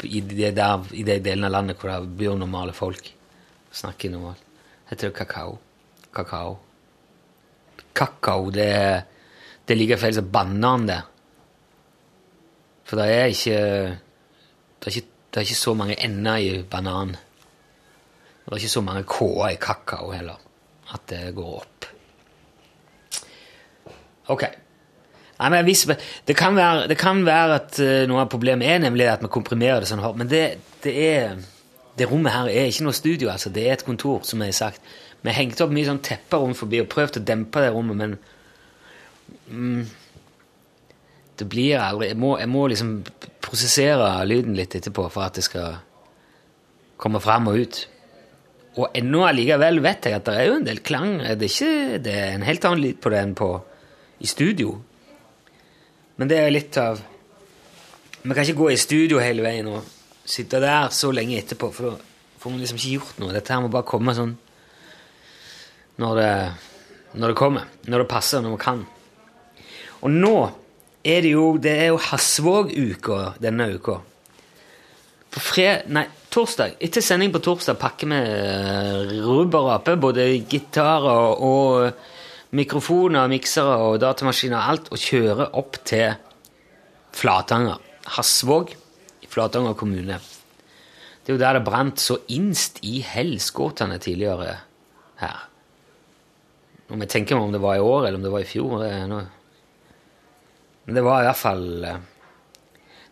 i det der, i de delene av landet hvor det bor normale folk. Snakker normalt. Heter det kakao. Kakao. Kakao, det, det er like feil som banan, det. For det er ikke Det er ikke, det er ikke så mange ender i banan. Det er ikke så mange k-er i kakao heller. At det går opp. Ok. Nei, men hvis, det, kan være, det kan være at eh, noe av problemet er nemlig at vi komprimerer det sånn hardt, men det, det er det rommet her er ikke noe studio, altså. Det er et kontor, som jeg har sagt. Vi hengte opp mye sånn tepper rundt forbi og prøvde å dempe det rommet, men mm, Det blir aldri jeg må, jeg må liksom prosessere lyden litt etterpå for at det skal komme fram og ut. Og ennå allikevel vet jeg at det er jo en del klang. Det er, ikke, det er en helt annen lyd på det enn på, i studio. Men det er litt av Vi kan ikke gå i studio hele veien og sitte der så lenge etterpå, for da får man liksom ikke gjort noe. Dette her må bare komme sånn når det, når det kommer. Når det passer, når man kan. Og nå er det jo Det er jo Hasvåg-uka denne uka. På fred... Nei, torsdag. Etter sending på torsdag pakker vi eh, og rape, både gitarer og mikrofoner, miksere og datamaskiner og alt, og kjører opp til Flatanger. Hasvåg i Flatanger kommune. Det er jo der det brant så innst i helskotene tidligere her. Om jeg tenker meg om det var i år eller om det var i fjor det er noe. Det var i hvert fall eh,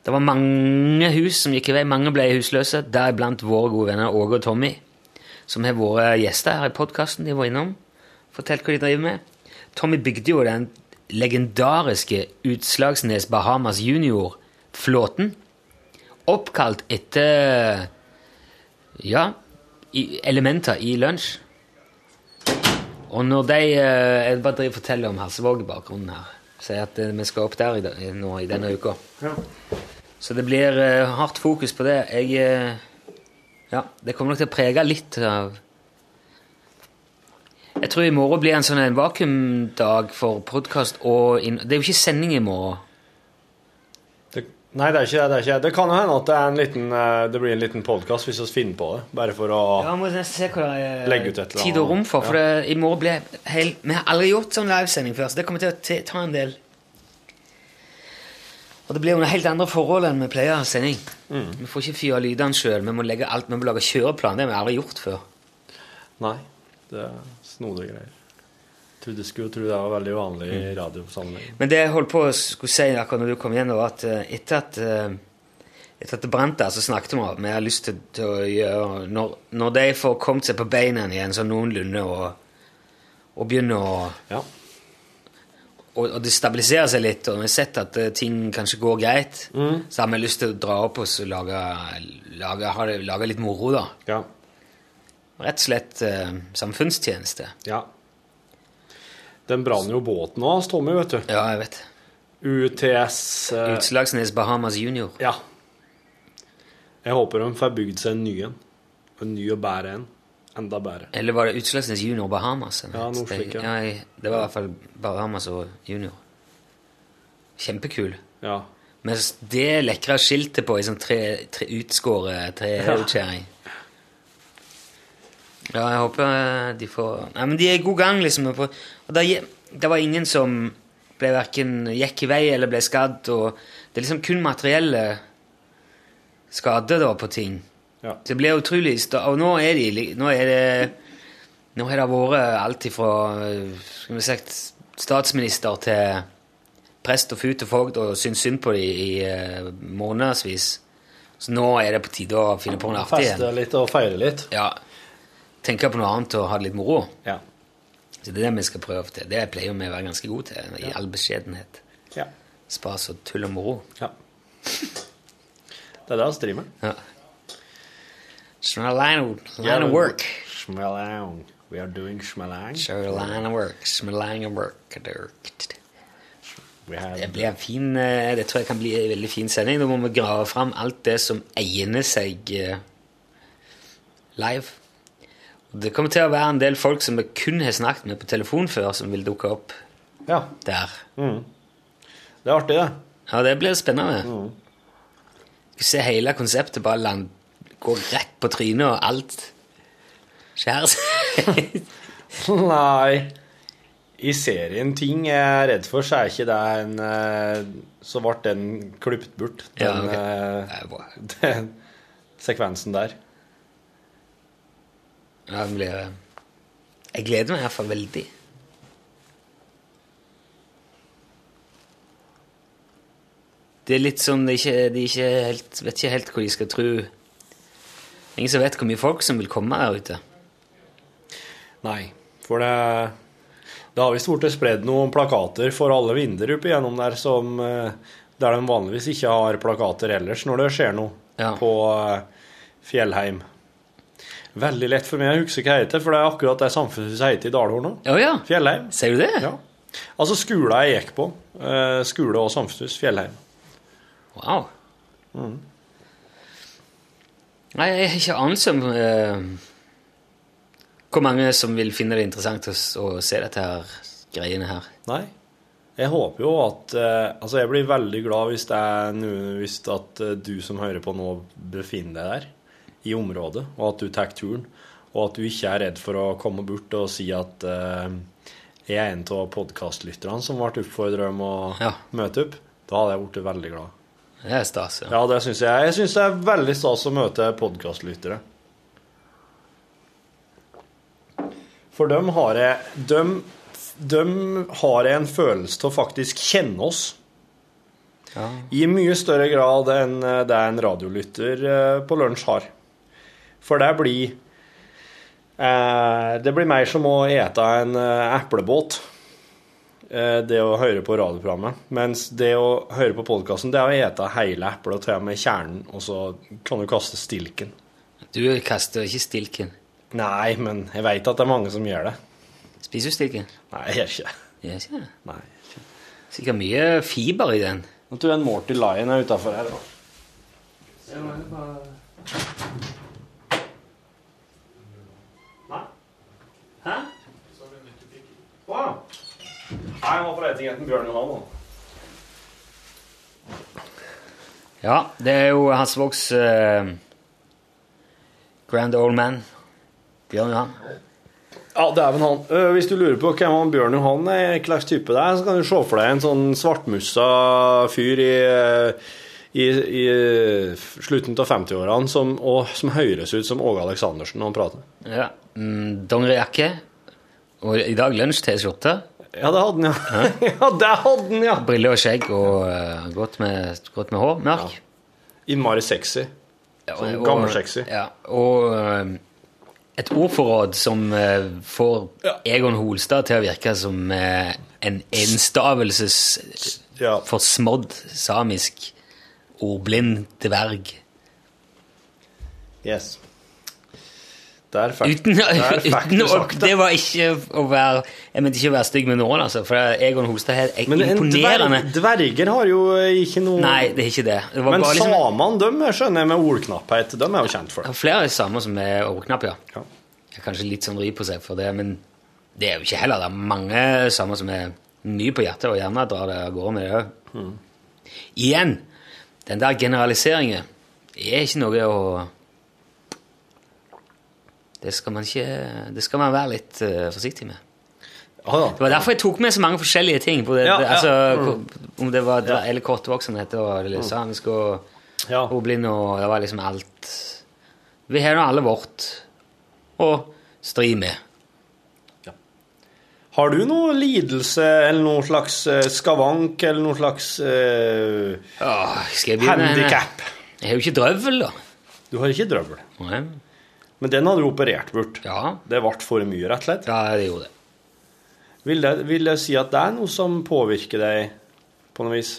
Det var mange hus som gikk i vei. Mange ble husløse, deriblant våre gode venner Åge og Tommy, som har vært gjester her i podkasten. De var innom. Fortalt hva de driver med. Tommy bygde jo den legendariske Utslagsnes Bahamas Junior-flåten. Oppkalt etter ja, elementer i lunsj. Og når de eh, Jeg bare driver og forteller om Hasselvåg i bakgrunnen her. Sier at eh, vi skal opp der i, nå i denne uka. Ja. Så det blir uh, hardt fokus på det. Jeg uh, Ja, det kommer nok til å prege litt av Jeg tror i morgen blir en sånn en vakuumdag for podkast og inn... Det er jo ikke sending i morgen. Nei, det er ikke det. Det, er ikke. det. kan jo hende at det, en liten, eh, det blir en liten podkast hvis vi finner på det. Bare for å Ja, må se hva det er Legge ut et eller tid og rom for. for. For det, i morgen blir hel, Vi har aldri gjort sånn livesending før, så det kommer til å ta en del Og det blir noen helt andre forhold enn vi pleier å ha sending. Mm. Vi får ikke fyre lydene sjøl, vi må legge alt, vi må lage kjøreplan. Det har vi aldri gjort før. Nei, det er snodige greier. Trodde skulle tro det var veldig vanlig Mm. i radiosammenheng. Men det jeg holdt på å skulle si akkurat når du kom igjen, var at eh, etter at eh, etter at det brant der, så snakket vi om at vi har lyst til, til å gjøre når, når de får kommet seg på beina igjen sånn noenlunde og, og begynner å Ja. og, og det stabiliserer seg litt, og vi har sett at eh, ting kanskje går greit, Mm. så har vi lyst til å dra opp og lage, lage, lage litt moro, da. Ja. Rett og slett samfunnstjeneste. ja. Den brant jo båten hans, Tommy, vet du. Ja, jeg vet. UTS eh, Utslagsnes Bahamas Junior. Ja. Jeg håper de får bygd seg en ny en. En ny og bedre en. Enda bedre. Eller var det Utslagsnes Junior Bahamas? Ja, noe det? slik, ja. ja. Det var i hvert fall Bahamas og Junior. Kjempekul. Ja. Med det lekre skiltet på i sånn tre, tre utskåret treutkjæring. Ja, jeg håper eh, de får Nei, men de er i god gang, liksom. Og det, det var ingen som ble hverken gikk i vei eller ble skadd, og det er liksom kun materielle skader da på ting. Ja. Det blir utrolig Og nå er de Nå er det Nå har det vært alt ifra eh, skal vi sagt, statsminister til prest og fut og fogd og syns synd på dem i i månedsvis. Så nå er det på tide å finne på noe artig Feste igjen. litt og feire litt. Ja. Tenke på noe annet og ha det litt moro. Ja. Så det er det vi skal prøve til. Det pleier vi å være ganske gode til, i all beskjedenhet. Ja. Spas og tull og moro. ja. Det er det vi driver med. Ja. Line of, work. Smelang. We are doing line of work. Of work. Det blir en fin eh, Det tror jeg kan bli en veldig fin sending. Da må vi grave fram alt det som egner seg eh, live. Det kommer til å være en del folk som vi kun har snakket med på telefon før, som vil dukke opp Ja. der. Det er artig, det. Ja, det blir spennende. Du ser hele konseptet bare land, gå rett på trynet, og alt skjærer seg. Nei. I serien ting jeg er redd for, så er ikke det en eh, Så ble den klippet bort, den, Ja, okay. eh, Det er bra. den sekvensen der. Ja, det blir Jeg gleder meg iallfall veldig. Det er litt sånn De, ikke, de ikke helt, vet ikke helt hvor de skal tro Ingen som vet hvor mye folk som vil komme her ute. Nei, for det Det har visst blitt spredd noen plakater for alle vinduer opp igjennom der som eh, Der de vanligvis ikke har plakater ellers når det skjer noe Ja. på eh, Fjellheim. Veldig lett for meg å huske hva det heter, for det er akkurat det samfunnshuset heter i Dalhorn nå. Oh, ja! Fjellheim. Ser du det? Ja. Altså skolen jeg gikk på. eh, skole og samfunnshus. Fjellheim. Wow. Nei, jeg har ikke anelse om uh, hvor mange som vil finne det interessant å, å se dette her greiene her. Nei. Jeg håper jo at uh, Altså, jeg blir veldig glad hvis det er noe Hvis at uh, du som hører på nå, befinner deg der i området, og at du tar turen, og at du ikke er redd for å komme bort og si at eh, jeg er en av podkastlytterne som ble oppfordra om å Ja. møte opp. Da hadde jeg blitt veldig glad. Det er stas. Ja. Ja, det syns jeg. Jeg syns det er veldig stas å møte podkastlyttere. For dem har jeg dem, dem har jeg en følelse til å faktisk kjenne oss. I mye større grad enn eh, det en radiolytter eh, på lunsj har. For det blir eh, Det blir mer som å ete en eh, eplebåt. eh, Det å høre på radioprogrammet. Mens det å høre på podkasten, det er å ete hele eplet og ta med kjernen, og så kan du kaste stilken. Du kaster ikke stilken. Nei, men jeg veit at det er mange som gjør det. Spiser du stilken? Nei, jeg gjør ikke det. Ikke det? Nei. Sikkert mye fiber i den. Nå tror jeg en Morty Lion er utafor her. da. Hæ? Wow. Nei, jeg må få lete etter Bjørn Johan. Ja, det er jo Hans Vågs eh, grand old man. Bjørn Johan. Ja, dæven han. Uh, hvis du lurer på hvem han Bjørn Johan er, hva slags type det er, så kan du se for deg en sånn svartmussa fyr i, i, i slutten av 50-årene som, og som høres ut som Åge Aleksandersen når han prater. Ja. Mm, Dongerijakke. Og i dag lunsj-T-skjorte. Ja, det hadde han, ja. ja, det hadde han, ja. Briller og skjegg og uh, godt, med, godt med hår. Mørk. Innmari sexy. Ja, Sånn og- gammelsexy. Ja, og uh, et ordforråd som uh, får Egon Holstad til å virke som en enstavelses Ja. forsmådd samisk ordblind dverg. Yes. Der fikk, du sagt det. det var ikke å være Jeg mente ikke å være stygg med noen, altså, for Egon Holstad er Men en imponerende. dverg, dverger har jo ikke noe Nei, det er ikke det. det var Men liksom, samene, de skjønner jeg med ordknapphet. De er jo kjent for det. Flere samer som er ordknappe, ja. Ja. Jeg kanskje litt sånn ry på seg for det, men det er jo ikke heller. Det er mange samer som er mye på hjertet og gjerne drar det av gårde med det òg. Igjen, den der generaliseringen er ikke noe å Det skal man ikke Det skal man være litt uh, forsiktig med. Ja, da. Det var derfor jeg tok med så mange forskjellige ting. På det, Ja, det, altså, Om det var eller kortvoksenhet og eller samisk og Ja. ordblind og Det var liksom alt Vi har nå alle vårt å stri med. Har du noe lidelse eller noe slags eh, skavank eller noe slags uh, Åh, skal jeg handikap? Jeg har jo ikke drøvel, da. Du har ikke drøvel. Nei. Men den hadde du operert bort. Ja, Det ble for mye, rett og slett. ja, det gjorde det. Vil det, vil det si at det er noe som påvirker deg på noe vis?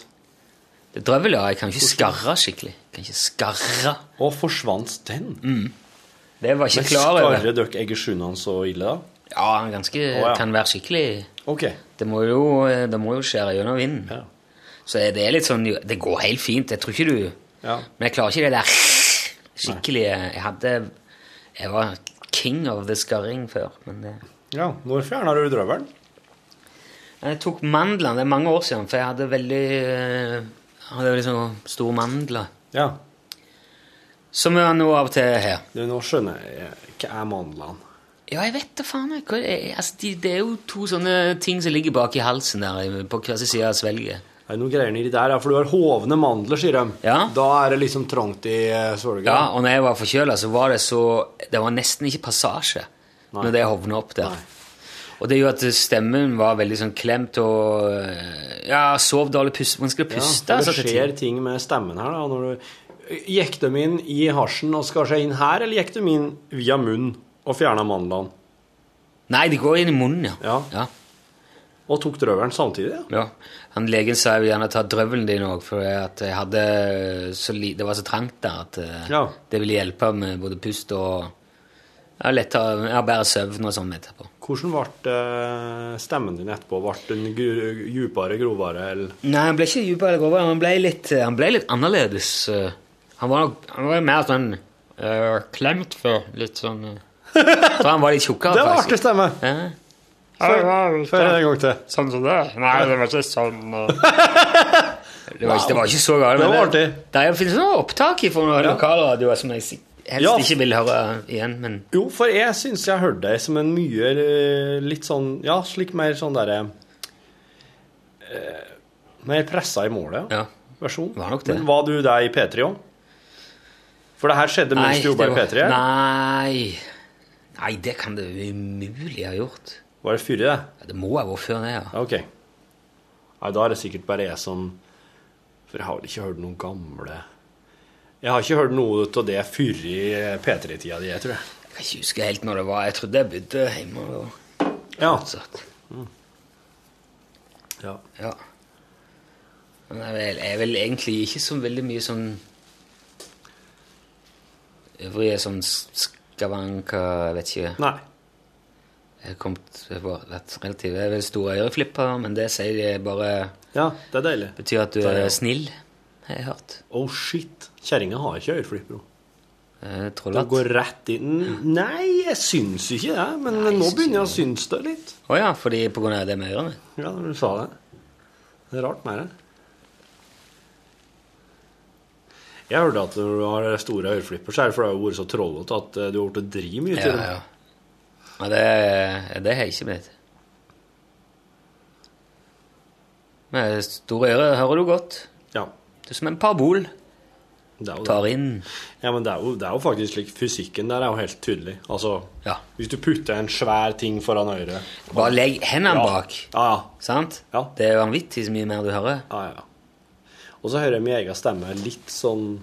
Det drøvel, ja. Jeg kan ikke skarre skikkelig. Jeg kan ikke skarre. Og forsvant den? Mm. Det var ikke Men klar over. skarrer dere Egersundene så ille, da? Ja, han ganske, ja. kan være skikkelig OK. Det må jo, det må jo skjære gjennom vinden. Ja. Så det er litt sånn Det går helt fint. Jeg tror ikke du ja. Men jeg klarer ikke det der skikkelig Jeg hadde Jeg var king of the skarring før, men det ja. Når fjerna du drøvelen? Jeg tok mandlene. Det er mange år siden, for jeg hadde veldig eh, jeg hadde veldig sånn store mandler. Ja. Som er nå av og til har. Du, nå skjønner jeg Hva er mandlene? Ja, jeg vet da faen. jeg. Altså, de, det er jo to sånne ting som ligger bak i halsen der, på hver sin side av svelget. Er det noe greier nedi der? Ja, for du har hovne mandler, sier de. Ja. Da er det liksom trangt i eh, svelget. Ja, og når jeg var forkjøla, så var det så Det var nesten ikke passasje når det hovna opp der. Nei. Og det gjorde at stemmen var veldig sånn klemt og Ja, sov dårlig, pust, Man skal Ja, puste. altså, det skjer ting med stemmen her. da, når du... Gikk de inn i hasjen og skar seg inn her, eller gikk de inn via munnen og fjerna mandlene? Nei, de går inn i munnen, ja. Ja. ja. Og tok drøvelen samtidig? Ja. ja. Han Legen sa jeg vil gjerne ta drøvelen din òg, for det var så trangt der at eh, Ja. det ville hjelpe med både pust og ja, lettere, ja, bedre søvn og sånn etterpå. Hvordan ble eh, stemmen din etterpå? Ble den dypere, grovere, eller Nei, han ble ikke dypere eller grovere. Han ble litt, han ble litt annerledes. eh. Han var, han var mer sånn eh, klemt før. Litt sånn uh, Jeg tror han var litt tjukkere. Det var artig stemme! Ja. Før en gang til. Sånn som det? Nei, det var ikke sånn. Det var, ikke, det var ikke så galt. Det var artig. Det er- finnes noen opptak fra noen lokalradioer som jeg helst Ja. ikke vil høre igjen, men Jo, for jeg syns jeg hørte deg som en mye eh, litt sånn Ja, slik mer sånn derre eh, Mer pressa i målet, ja. ja. versjon. Var nok det. Men var du der i P3 òg? For det her skjedde mens du jobba i det P3? Nei. Nei, det kan det umulig ha gjort. Var det før det? Ja, Det må ha vært før det, ja. Ok. Nei, da er det sikkert bare jeg som For jeg har vel ikke hørt noen gamle Jeg har ikke hørt noe av det før i P3-tida di, tror jeg. Jeg kan ikke huske helt når det var. Jeg trodde jeg bodde hjemme. og Ja. fortsatt. ja. Ja. Men jeg er, vel, jeg er vel egentlig ikke så veldig mye sånn Øvrige sånn skavanker Jeg vet ikke. Nei. Jeg har kommet har vært relativt Jeg er vel store øreflipper, men det sier de bare Ja, det er deilig. betyr at du er er snill, har jeg hørt. Oh shit. Kjerringa har ikke øreflipper. Eh, Trollhatt. går rett inn Nei, jeg syns ikke det, men Nei, nå begynner jeg å synes det litt. Å ja, fordi på grunn av det med ørene? Ja, du sa det. Det er rart med det. Jeg hørte at når du har store øreflipper, så er det fordi du har vært så trollete at eh, du har blitt dri mye Ja, til det. ja. Ja det, det har jeg ikke blitt. Med store ører hører du godt. Ja. Det er som en parabol. Tar inn Ja, men det er, jo, det er jo faktisk slik Fysikken der er jo helt tydelig. Altså, Ja. hvis du putter en svær ting foran øret Bare legg hendene Ja. bak. Ja, Sant? Ja. Det er vanvittig så mye mer du hører. ja, ja. Og så hører jeg min egen stemme litt sånn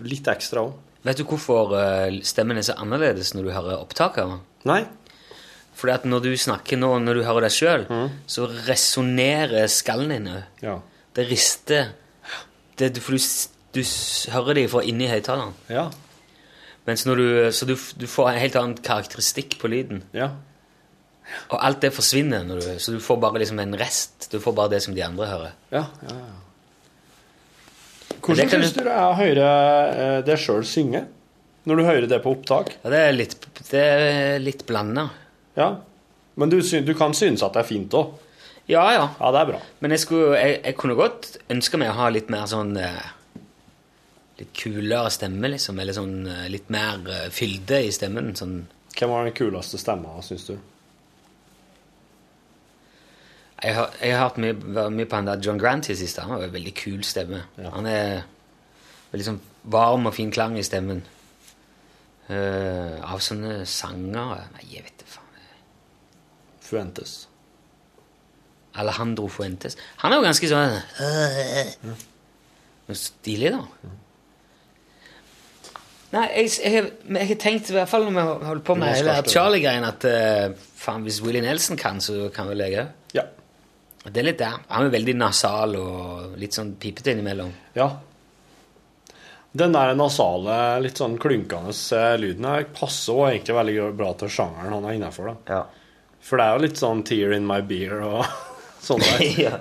Litt ekstra òg. Vet du hvorfor eh, stemmen er så annerledes når du hører opptaket? Nei? Fordi at når du snakker nå, når du hører deg sjøl, så resonnerer skallen din òg. Ja. Det rister. Det, for du, du hører det fra inni høyttaleren. Ja. Mens når du, så du, du får en helt annen karakteristikk på lyden. Ja. Og alt det forsvinner, når du, så du får bare liksom en rest. Du får bare det som de andre hører. ja, ja, ja. Hvordan kan syns du det er å høre eh, deg sjøl synge? Når du hører det på opptak? Ja, det er litt, det er litt blanda. Ja. Men du, du kan synes at det er fint òg? Ja, ja. Ja, det er bra. Men jeg, skulle, jeg, jeg kunne godt ønske meg å ha litt mer sånn eh, Litt kulere stemme, liksom. Eller sånn eh, litt mer eh, fylde i stemmen. Sånn Hvem var den kuleste stemma, syns du? Jeg har, jeg har hørt mye, mye på han der John Grant i siste. Han har en veldig kul stemme. Ja. Han er veldig sånn varm og fin klang i stemmen. Uh, av sånne sanger Nei, jeg vet ikke faen. Fuentes. Alejandro Fuentes. Han er jo ganske sånn uh, Men Stilig, da. Nei, jeg, jeg, har- jeg har tenkt, i hvert fall når vi holder på med hele Charlie-greien, at uh, faen, hvis Willie Nelson kan, så kan vel jeg òg. Ja. Det er litt der. Han er veldig nasal og litt sånn pipete innimellom. ja. Den der nasale, litt sånn klunkende eh, lyden her passer også egentlig veldig bra til sjangeren han er innafor. Ja. For det er jo litt sånn 'tear in my beer' og sånn der. ja.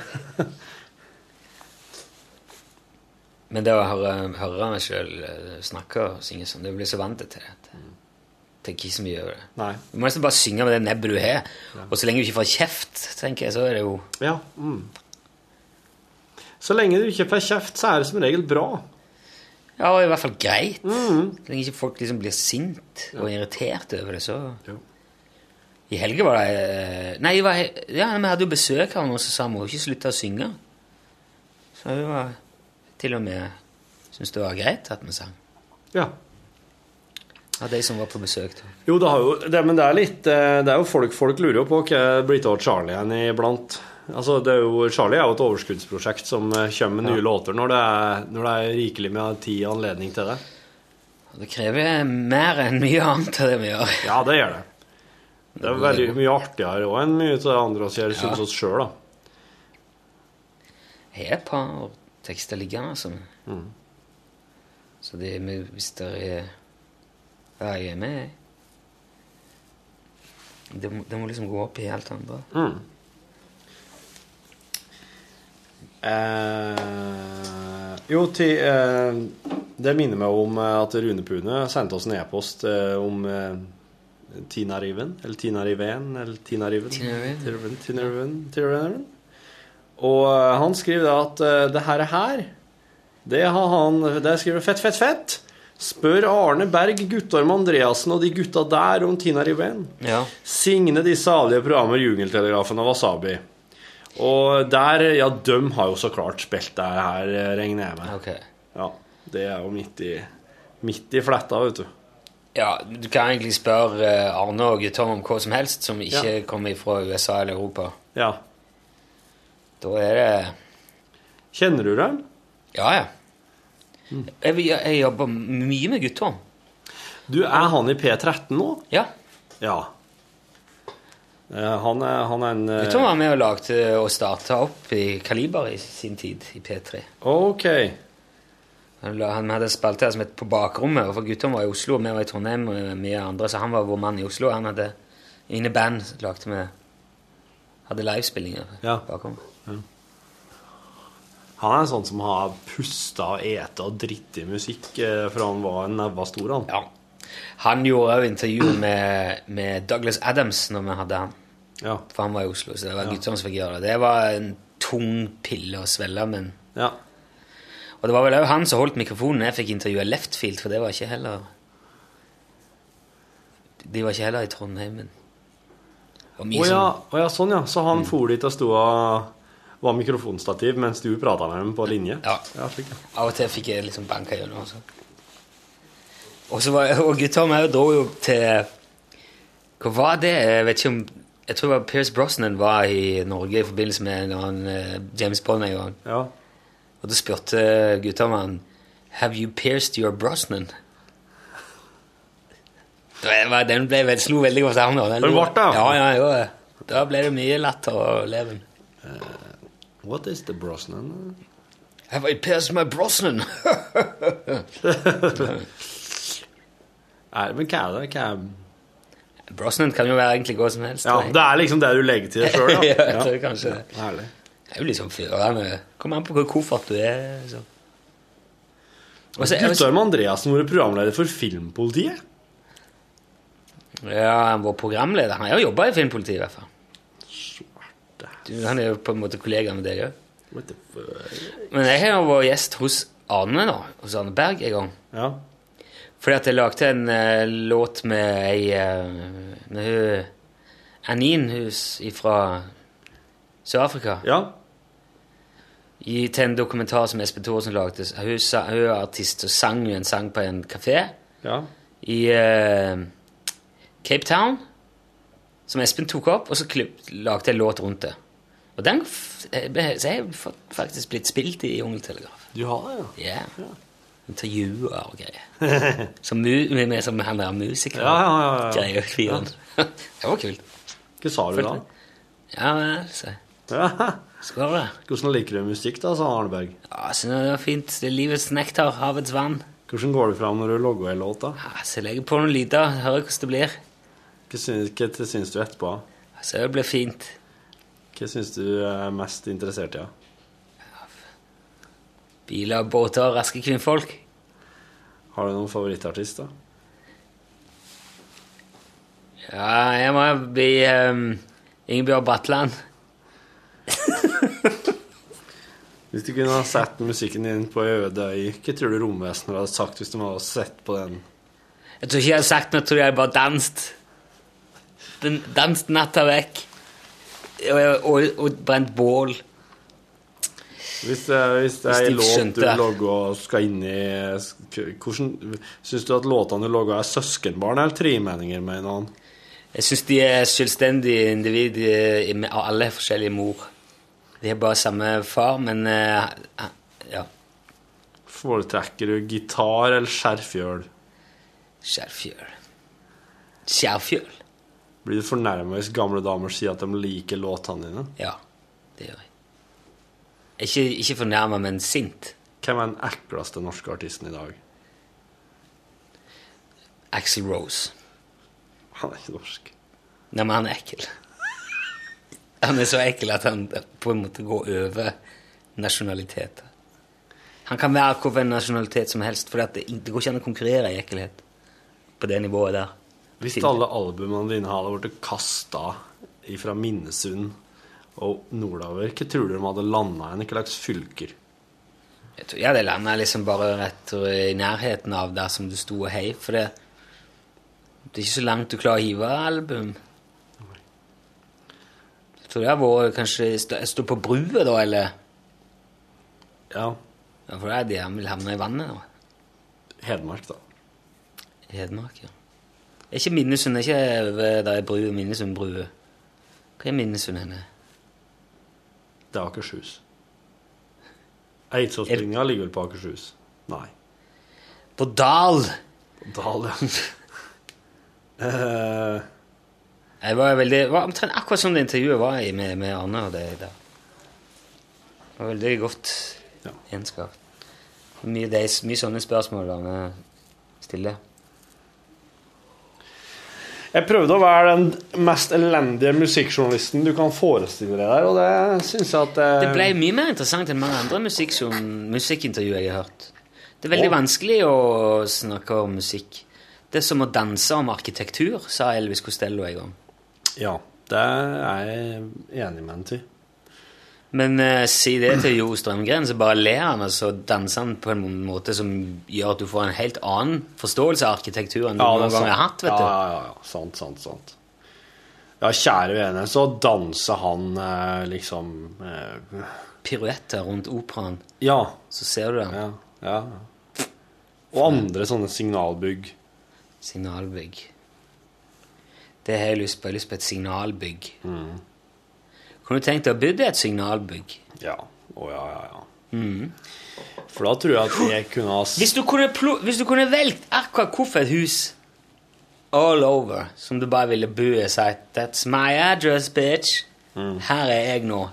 Men det å høre, høre meg sjøl snakke og synge sånn, det blir så vant til det. Tenker ikke så mye over det. Nei. Du må nesten bare synge med det nebbet du har. Og så lenge du ikke får kjeft, tenker jeg, så er det jo Ja. Mm. Så lenge du ikke får kjeft, så er det som regel bra. Ja, og i hvert fall greit. Så lenge ikke folk liksom blir sint og irritert over det, så Jo. I helga var det eh, Nei, var, ja, vi hadde jo besøk av noen som sa hun ikke slutte å synge. Så det var til og med syntes det var greit at vi sang. Ja. Av de som var på besøk. da. Jo, det har jo det, Men det er litt eh, Det er jo folk Folk lurer jo på hva det blir av Charlie igjen iblant. Altså, det er jo, Charlie er jo et overskuddsprosjekt som eh, kommer med nye låter når det, er, når det er rikelig med tid og anledning til det. Det krever mer enn mye annet av det vi gjør. Ja, det gjør det. Det er veldig mye artigere òg enn mye av det andre vi gjør, syns oss sjøl, da. Jeg har et par tekster liggende, altså. Så det hvis det er Ja, jeg er med. Det, må- det må liksom gå opp i helt andre. Mm. Eh, jo, til, eh, det minner meg om eh, at Rune Pune sendte oss en e-post eh, om eh, Tina Riven, eller Tina Riven, eller Tina Riven. Tina Riven. Tina Riven, Tina Riven, Tina Riven. Og eh, han skriver da at det her, her det har han Det skriver fett, fett, fett. Spør Arne Berg, Guttorm Andreassen og de gutta der om Tina Riven. Ja. Signe de salige programmer Jungeltelegrafen og Wasabi. Og der, ja, døm har jo så klart spilt det her, regner jeg med. Ok. Ja, det er jo midt i, midt i fletta, vet du. Ja, du kan egentlig spørre eh, Arne og Guttorm om hva som helst som ikke Ja. kommer fra USA eller Europa. Ja. Da er det Kjenner du dem? Ja, ja. Jeg, jeg jobber mye med Guttorm. Du, er han i P13 nå? Ja. Ja. Eh, Han er, han er en eh, Guttorm var med og lagde og starta opp i Kaliber i sin tid, i P3. OK. Han, hadde spilt her som et på bakrommet, for Guttorm var i Oslo, og vi var i Trondheim og mye andre, så han var vår mann i Oslo. Han hadde inne band lagde vi Hadde livespillinger Ja. bakom. Han er en sånn som har pusta og ete og dritt i musikk eh, fra han var en neve stor, han. Ja. Han gjorde òg intervju med, med Douglas Adams når vi hadde han. Ja. For han var i Oslo, så det var Guttorm som fikk gjøre det. Det var en tung pille å svelge, men ja. Og det var vel òg han som holdt mikrofonen jeg fikk intervjue Leftfield, for det var ikke heller De var ikke heller i Trondheim, men Å oh, ja, som- å ja, sånn, ja. Så han for dit og sto og var mikrofonstativ mens du prata med dem på linje? Ja. ja. Av og til fikk jeg liksom banka gjennom. også. Og så var og Guttorm òg dro jo til Hva var det? Jeg vet ikke om Jeg tror det var Pierce Brosnan var i Norge i forbindelse med en annen eh, James Bond en gang. ja. Og da spurte Guttorm han Have you pierced your Brosnan? Den ble vel, slo veldig godt an. Den, ble det, ja. ja? Ja, ja, Da ble det mye latter og leven. What is the Brosnan? Have I passed my Brosnan? Nei, men hva er det? Hva er... Brosnan kan jo være egentlig hva som helst. Ja, nei. det er liksom det du legger til sjøl, da. ja. jeg tror kanskje det. Herlig. Det er jo liksom førende. Kommer an på hvor koffert du er. liksom. Også, og så- Guttorm Andreassen vært programleder for Filmpolitiet. Ja, han var programleder. Han har jo jobba i Filmpolitiet, i hvert fall. Du, han er jo på en måte kollega med deg òg. Men jeg har jo vært gjest hos Arne, da. Hos Arne Berg en gang. Ja. Fordi at jeg lagde en uh, låt med ei uh, Med hun Anin fra Sør-Afrika. ja. I, til en dokumentar som Espen Thorsen lagde. Hun, sa, hun er artist og sang en sang på en kafé Ja. i uh, Cape Town, som Espen tok opp, og så klipp, lagde jeg låt rundt det. Og den eh, ble- jeg faktisk blitt spilt i Jungeltelegraf. Du har det, ja. Ja. Intervjuer og greier. Som, med, med, som han der musikeren. Ja, ja, ja. Greier, fyren. det var kult. Hva sa du da? Ja, så Ja. Skål, da. Hvordan liker du musikk, da, sa Arneberg. Ja, synes det var fint. Det er livets nektar, havets vann. Hvordan går det fram når du logger en låt, da? Ja, så jeg legger på noen lyder, hører hvordan det blir. Hva syns, hva syns du etterpå? Så det blir fint. Hva syns du er mest interessert i? Ja? Biler, båter, raske kvinnfolk. Har du noen favorittartist, da? Ja, jeg må bli um, Ingebjørg Bratland. Hvis du kunne ha sett musikken din på ei øde øy, hva tror du romvesenet hadde sagt hvis de hadde sett på den? Jeg tror ikke jeg hadde sagt noe, jeg tror jeg bare danset. Den danset natta vekk. Og, og, og brent bål. Hvis hvis det er en låt du logger og skal inn i hvordan, Syns du at låtene du logger, er søskenbarn eller tremenninger med en annen? Jeg syns de er selvstendige individ eh, med alle forskjellige mor. De har bare samme far, men eh, ja. Foretrekker du gitar eller skjerfjøl? Skjærfjøl. Skjærfjøl? Blir du fornærma hvis gamle damer sier at de liker låtene dine? Ja, det gjør jeg. Ikke, ikke fornærma, men sint. Hvem er den ekleste norske artisten i dag? Axel Rose. Han er ikke norsk. Nei, men han er ekkel. Han er så ekkel at han på en måte går over nasjonaliteter. Han kan være hvilken nasjonalitet som helst, for det, går ikke an å konkurrere i ekkelhet på det nivået der. Hvis alle albumene dine hadde blitt kasta fra Minnesund og nordover, hva tror du de hadde landa i? Hva slags fylker? Jeg tror jeg det landa liksom bare rett i nærheten av der som du sto og hei, for det, det er ikke så langt du klarer å hive album. Så det har vært kanskje stå, stå på brua, da, eller? Ja. Ja, for det er de vil havne i vannet, da. Hedmark, da. Hedmark, ja. Er ikke Minnesund er ikke over der er bru, Minnesund brue? Hva er Minnesund henne? Det er Akershus. Eidsvollsbringa ligger vel på Akershus? Nei. På Dal! På Dal, ja. Eh, Jeg var veldig, var omtrent akkurat som det intervjuet var i med, med Arne og det der. Det var veldig godt Ja. egenskap. Mye, mye sånne spørsmål da vi stiller. Jeg prøvde å være den mest elendige musikkjournalisten du kan forestille deg der, og det syns jeg at Det, Det ble mye mer interessant enn mange andre musikkintervjuer jeg har hørt. Det er veldig oh. vanskelig å snakke om musikk. Det er som å danse om arkitektur, sa Elvis Costello en gang. Ja, det er jeg enig med ham til. Men uh, si det til Jo Strømgren, så bare ler han, og så danser han på en måte som gjør at du får en helt annen forståelse av arkitektur enn du er noen gang har hatt. vet ja, du. Ja, ja, ja. Sant, sant, sant. Ja, kjære vene, så danser han eh, liksom eh, Piruetter rundt operaen, Ja. så ser du den. ja, ja. Og andre sånne signalbygg. Signalbygg. Det har jeg lyst på. Jeg har lyst på et signalbygg. Mm. Kunne du tenkt deg å bygge et signalbygg? Ja. Å ja, ja, ja. For da tror jeg at jeg kunne ha Hvis du kunne, hvis du kunne velgt akkurat hvorfor et hus all over som du bare ville bo i og sagt That's my address, bitch. Her er jeg nå.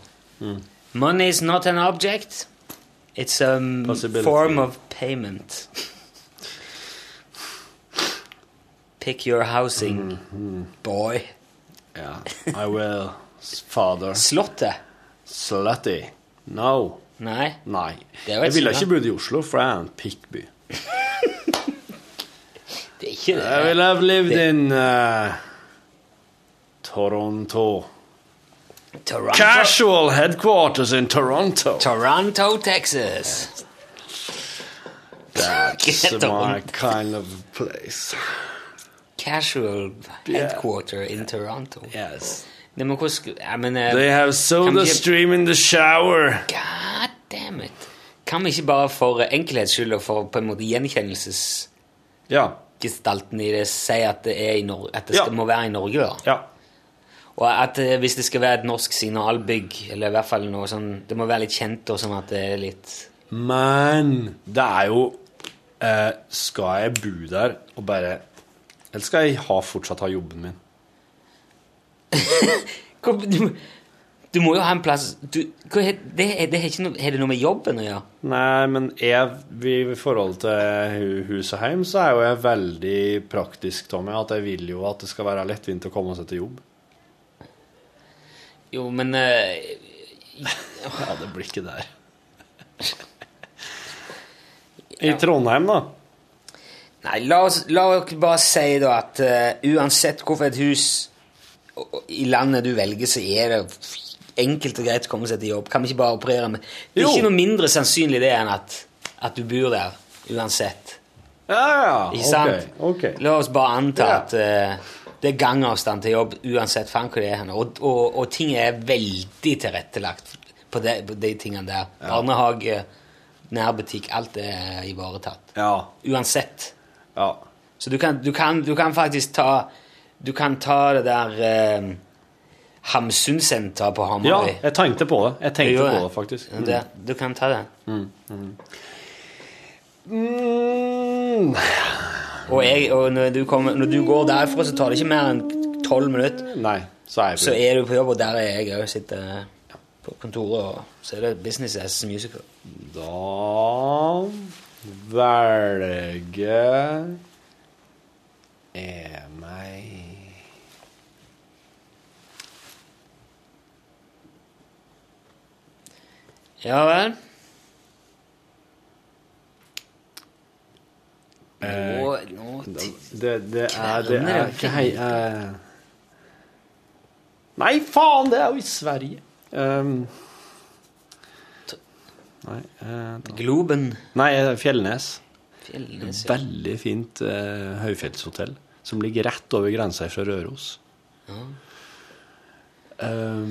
Money is not an object. It's a form of payment. Pick your housing, boy. Yeah, I will. Father. Slottet? Slutty. No. Nei. Nei. Det er Jeg ville ikke bodd i Oslo, for jeg er en pikkby. Det er ikke det. I will have lived in uh, Toronto. Toronto, Casual headquarters in Toronto. Toronto, Texas. That's my kind of place. Casual headquarter in Toronto. Yes. Det må hvordan ja, men, uh, They have soda ikke, stream in the shower. God damn it. Kan vi ikke bare for enkelhets skyld og for på en måte gjenkjennelsesgestalten Ja. i det si at det, er i Nor at det Ja. skal, må være i Norge? da? Ja. Og at uh, hvis det skal være et norsk signalbygg, eller i hvert fall noe sånn Det må være litt kjent, og sånn at det er litt Men det er jo uh, Skal jeg bo der og bare Eller skal jeg ha, fortsatt ha jobben min? Du, du må jo ha en plass du, hva, det, det, har noe, det noe med jobben å gjøre? Nei, men jeg, i forhold til hus og hjem, så er jo jeg veldig praktisk, Tommy. At jeg vil jo at det skal være lettvint å komme seg til jobb. Jo, men uh, Ja, det blir ikke der. I Trondheim, da? Nei, la oss, la oss bare si da at uh, uansett hvorfor et hus i landet du velger, så er det enkelt og greit å komme seg til jobb. Kan vi ikke bare operere med Det er Jo. ikke noe mindre sannsynlig det enn at, at du bor der uansett. Ja, ja. Ikke sant? Ok. ok. La oss bare anta Ja. at eh, det er gangavstand til jobb uansett faen hvor det er. hen. Og, og, og ting er veldig tilrettelagt på de, på de tingene der. Barnehage, nærbutikk, alt er ivaretatt. Ja. Uansett. ja. Så du kan, du kan, du kan faktisk ta Du kan ta det der eh, Hamsunsenteret på ja, jeg tenkte på det. Jeg tenkte på det. faktisk. Mm. det, du kan ta det. Mm. Og, jeg, og når, du kommer, når du går derfra, så tar det ikke mer enn tolv minutter. Nei, så er Så er du på jobb, og der er jeg òg. Sitter på kontoret, og så er det business as musical. Da velger jeg meg Ja vel? Nå, nå Det, det er Det er ikke hei... eh. Nei, faen! Det er jo i Sverige. Um, nei, eh. Globen. nei, eh, Fjellnes. Fjellnes, ja. Veldig fint eh, høyfjellshotell som ligger rett over grensa fra Røros. Ja. Eh,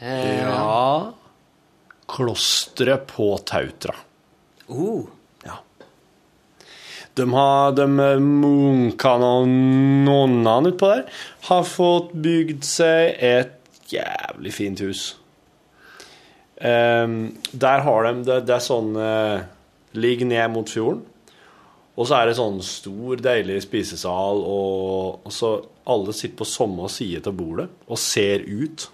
ja Klosteret på Tautra. Uh. Ja. De har de munkene og nonnene utpå der har fått bygd seg et jævlig fint hus. Um, der har de Det, det er sånn uh, Ligger ned mot fjorden. Og så er det sånn stor, deilig spisesal, og, og så alle sitter på samme side av bordet og ser ut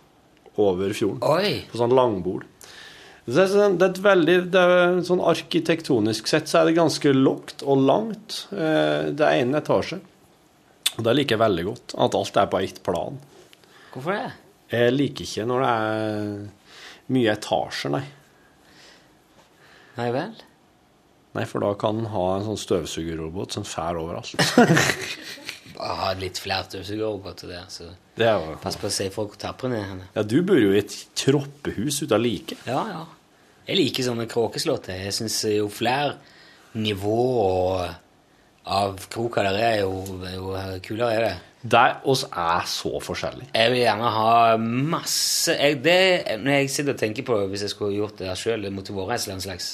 over fjorden. oi! På sånn langbol. Det er, sånn- det er et veldig det er sånn Arkitektonisk sett så er det ganske lågt og langt. Eh, Det er én etasje. Og det liker jeg veldig godt. At alt er på ett plan. Hvorfor det? Jeg liker ikke når det er mye etasjer, nei. Nei vel? Nei, For da kan en ha en sånn støvsugerrobot som fær overalt. Bare ha litt flere støvsugerroboter der, så Det er pass på å se folk tapre ned henne. Ja, du bor jo i et troppehus ut av like. Ja, ja. Jeg liker sånne kråkeslåtter. Jeg syns jo flere nivåer av kroker der er, jo, jo kulere er det. Der oss er så forskjellige. Jeg vil gjerne ha masse jeg, det, Når jeg sitter og tenker på det, hvis jeg skulle gjort det sjøl, det måtte vært en slags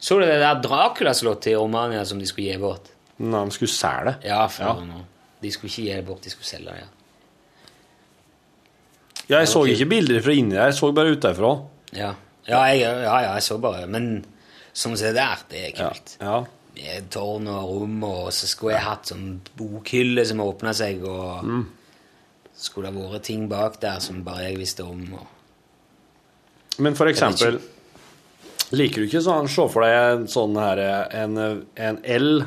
Så du det der Dracula-slottet i Romania som de skulle gi bort? Nei, de skulle selge det. Ja, for Ja. nå. De skulle ikke gi det bort, de skulle selge det. Ja. Ja, jeg så ikke bilder fra inni der, jeg så bare utenfra. Ja, ja, jeg, ja, ja, jeg så bare Men som se der, det er kult. ja. Med tårn og rom, og så skulle jeg hatt sånn bokhylle som åpna seg, og Mm. skulle det vært ting bak der som bare jeg visste om. Og... Men for eksempel Liker du ikke sånn Se for deg en sånn her En, en L,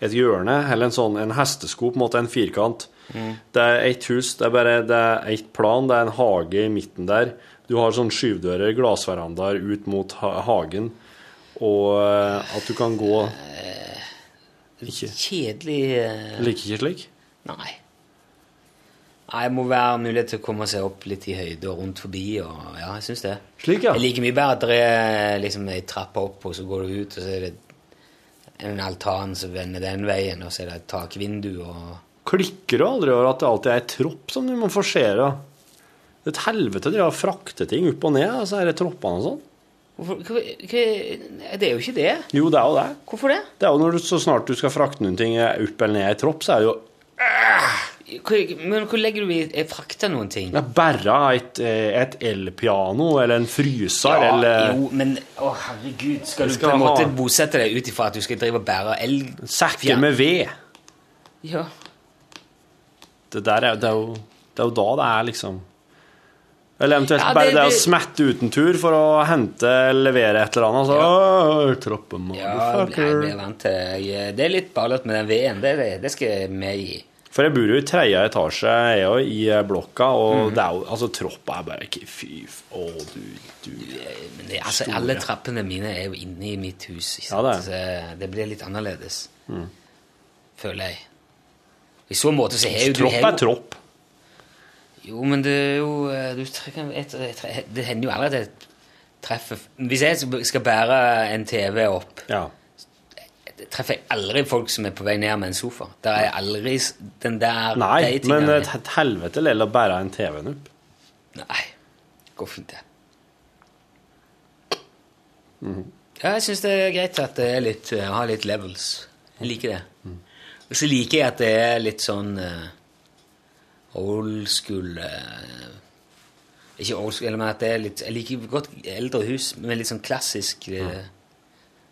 et hjørne, eller en sånn en hestesko, på en måte en firkant. Det er ett hus, det er bare det er ett plan, det er en hage i midten der. Du har sånn skyvdører, glassverandaer ut mot ha hagen, og eh, at du kan gå Ikke Kjedelig eh, Liker ikke slik? Nei. Nei, Det må være mulighet til å komme seg opp litt i høyde og rundt forbi. og ja, jeg synes det. Slik, ja. Jeg liker mye bedre at det er liksom ei trappe opp, og så går du ut, og så er det en altan som vender den veien, og så er det et takvindu og Klikker du aldri over at det alltid er ei tropp som du må forsere? Det er et helvete å frakte ting opp og ned, og så er det troppene og sånn. Hvorfor, Det er jo ikke det. Jo, det er jo det. Hvorfor det? Det er jo når du, Så snart du skal frakte noen ting opp eller ned i tropp, så er det jo men hvor legger du i frakta noen ting. ja, bare et, eh, et elpiano eller en fryser eller jo, men å herregud, skal du skal på en måte ha- bosette deg ut ifra at du skal drive og bære el... sekker med ved. Ja. Det der er, det er, jo, det er jo da det er liksom Eller eventuelt Ja, det- bare det, å det- smette uten tur for å hente levere et eller annet. Så, «Åh, troppen, Ja, jeg blir- jeg motherfucker. blir vant til Det er litt ballete med den veden. Det, det, skal jeg med i. For jeg bor jo i tredje etasje jeg jo, i eh, blokka, og mm. det er jo, altså, troppa er bare ikke Fy Å, du, du Men det, altså, alle trappene mine er jo inne i mitt hus. Ja, det. Så det blir litt annerledes, føler jeg. I så måte så har jo Tropp er tropp. Jo, men det er jo eh, Det hender jo aldri at jeg treffer Hvis jeg skal bære en TV opp, Ja. treffer jeg aldri folk som er på vei ned med en sofa. Der er aldri den der Nei, de men et et helvete lell å bære en TV-en opp. Nei. Går fint, det. Mhm. Ja, jeg syns det er greit at det er litt, eh, har litt levels. Jeg liker det. Og så liker jeg at det er litt sånn uh, old school uh, Ikke old school, men at det er litt Jeg liker godt eldre hus med litt sånn klassisk uh,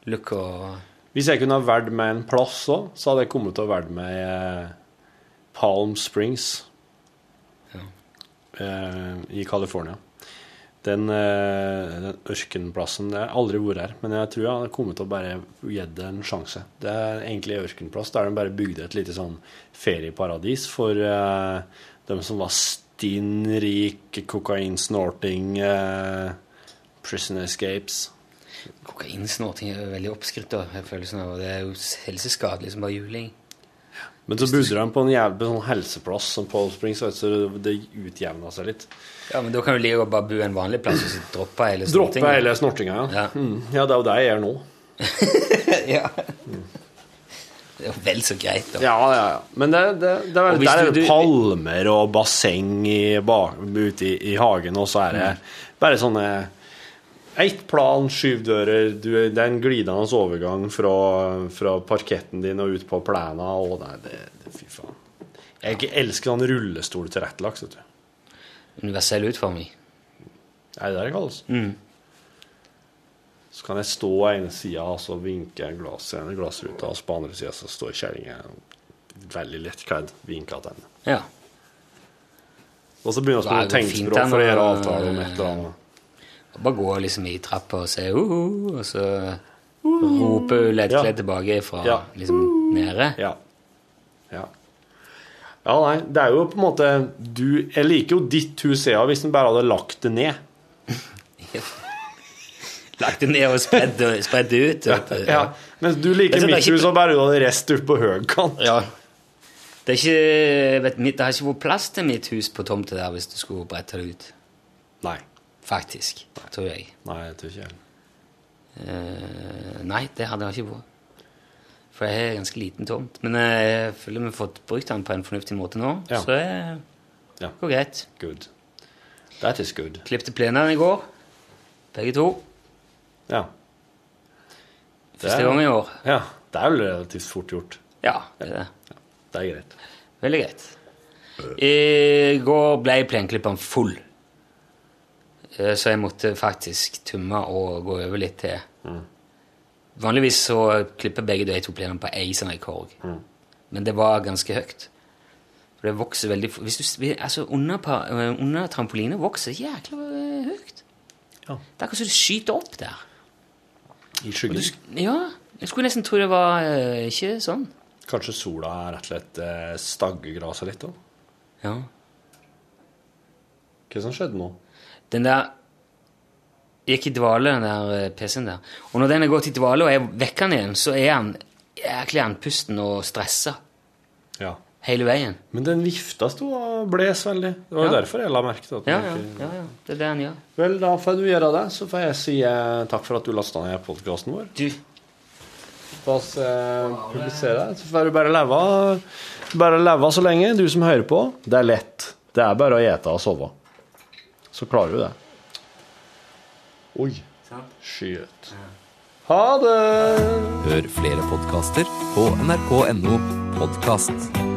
look og Hvis jeg kunne ha valgt meg en plass òg, så hadde jeg kommet til å velge meg uh, Palm Springs eh, i California. Den, eh, den ørkenplassen Jeg har aldri vært her, men jeg tror jeg hadde kommet til å bare gitt det en sjanse. Det er egentlig en ørkenplass der de bare bygde et lite sånn ferieparadis for uh, dem som var stinn rik, kokainsnorting, uh, prison escapes. Kokainsnorting er jo veldig oppskrytt, da. Sånn, Det er jo helseskadelig som bare juling. Men så bodde de på en jævlig sånn helseplass som Paul Springs, så det utjevna seg litt. Ja, men da kan du like å bare bo en vanlig plass og så droppe hele Droppe hele snortinga, ja. Ja. Mm. Ja, det er jo det jeg gjør nå. ja. Det er jo vel så greit, da. Ja, ja, ja. Men det, det, det er, der er det palmer og basseng i, bak, ute i, i hagen, og så er det bare sånne ett plan, syv dører, du, det er en glidende overgang fra, fra parketten din og ut på plena, og nei, det, det Fy faen. Jeg elsker sånn rullestol tilrettelagt, vet du. Universell utforming. Er det det det kalles? Mm. Så kan jeg stå på ene sida og så vinke en glass i glassruta, og på andre sida så står kjerringa veldig lettkledd, vinker til henne. Ja. Og så begynner er vi å tegne språk for å gjøre avtale om et eller annet. Bare gå liksom i trappa og si uh, og så roper hun lettkledt tilbake fra Ja. liksom nede. Ja. ja. Ja, nei, det er jo på en måte du, Jeg liker jo ditt hus, jeg, hvis en bare hadde lagt det ned. Lagt det ned og spredd det ut. du. Ja. Mens du liker er mitt ikke- hus og bare du hadde rest opp på høykant. Ja. Det, er ikke, vet, det har ikke vært plass til mitt hus på tomta der hvis du skulle brette det ut. Nei. Faktisk, tror jeg. Nei, jeg tror ikke jeg. Eh, nei, det hadde det ikke vært. For jeg har ganske liten tomt. Men eh, jeg føler vi har fått brukt den på en fornuftig måte nå. Ja. Så det Ja. går greit. Good. That is good. Klippte plenene i går. Begge to. Ja. Første gang i år. ja. Det er jo relativt fort gjort. Ja, det er det. Det er greit. Veldig greit. I går ble plenklipperen full. Eh, Så jeg måtte faktisk tumme og gå over litt til. Vanligvis så klipper begge de to plenene på ei sånn rekord. Mm. Men det var ganske høyt. For det vokser veldig hvis du, altså under, eh, under trampoline vokser jækla eh, høyt. Ja. Det er akkurat som det skyter opp der. I skyggen. ja, jeg skulle nesten tro det var eh, ikke sånn. Kanskje sola er rett og slett eh, stagger gresset litt òg? Ja. Hva som skjedde nå? Den der gikk i dvale, den der eh, PC-en der. Og når den er gått i dvale, og jeg vekker den igjen, så er han jæklig andpusten og stressa Ja. hele veien. Men den vifta sto og bles veldig. Det var Ja. derfor jeg la merke til den Ja, ja, ikke- ja, ja. Det er det han gjør. Vel, da får du gjøre det. Så får jeg si eh, takk for at du lasta ned podkasten vår. Du, La oss eh, publisere det. Så får du bare leve, bare leve så lenge, du som hører på. Det er lett. Det er bare å ete og sove. Så klarer du det. Oi. Skyet. Ha det! Hør flere podkaster på nrk.no podkast.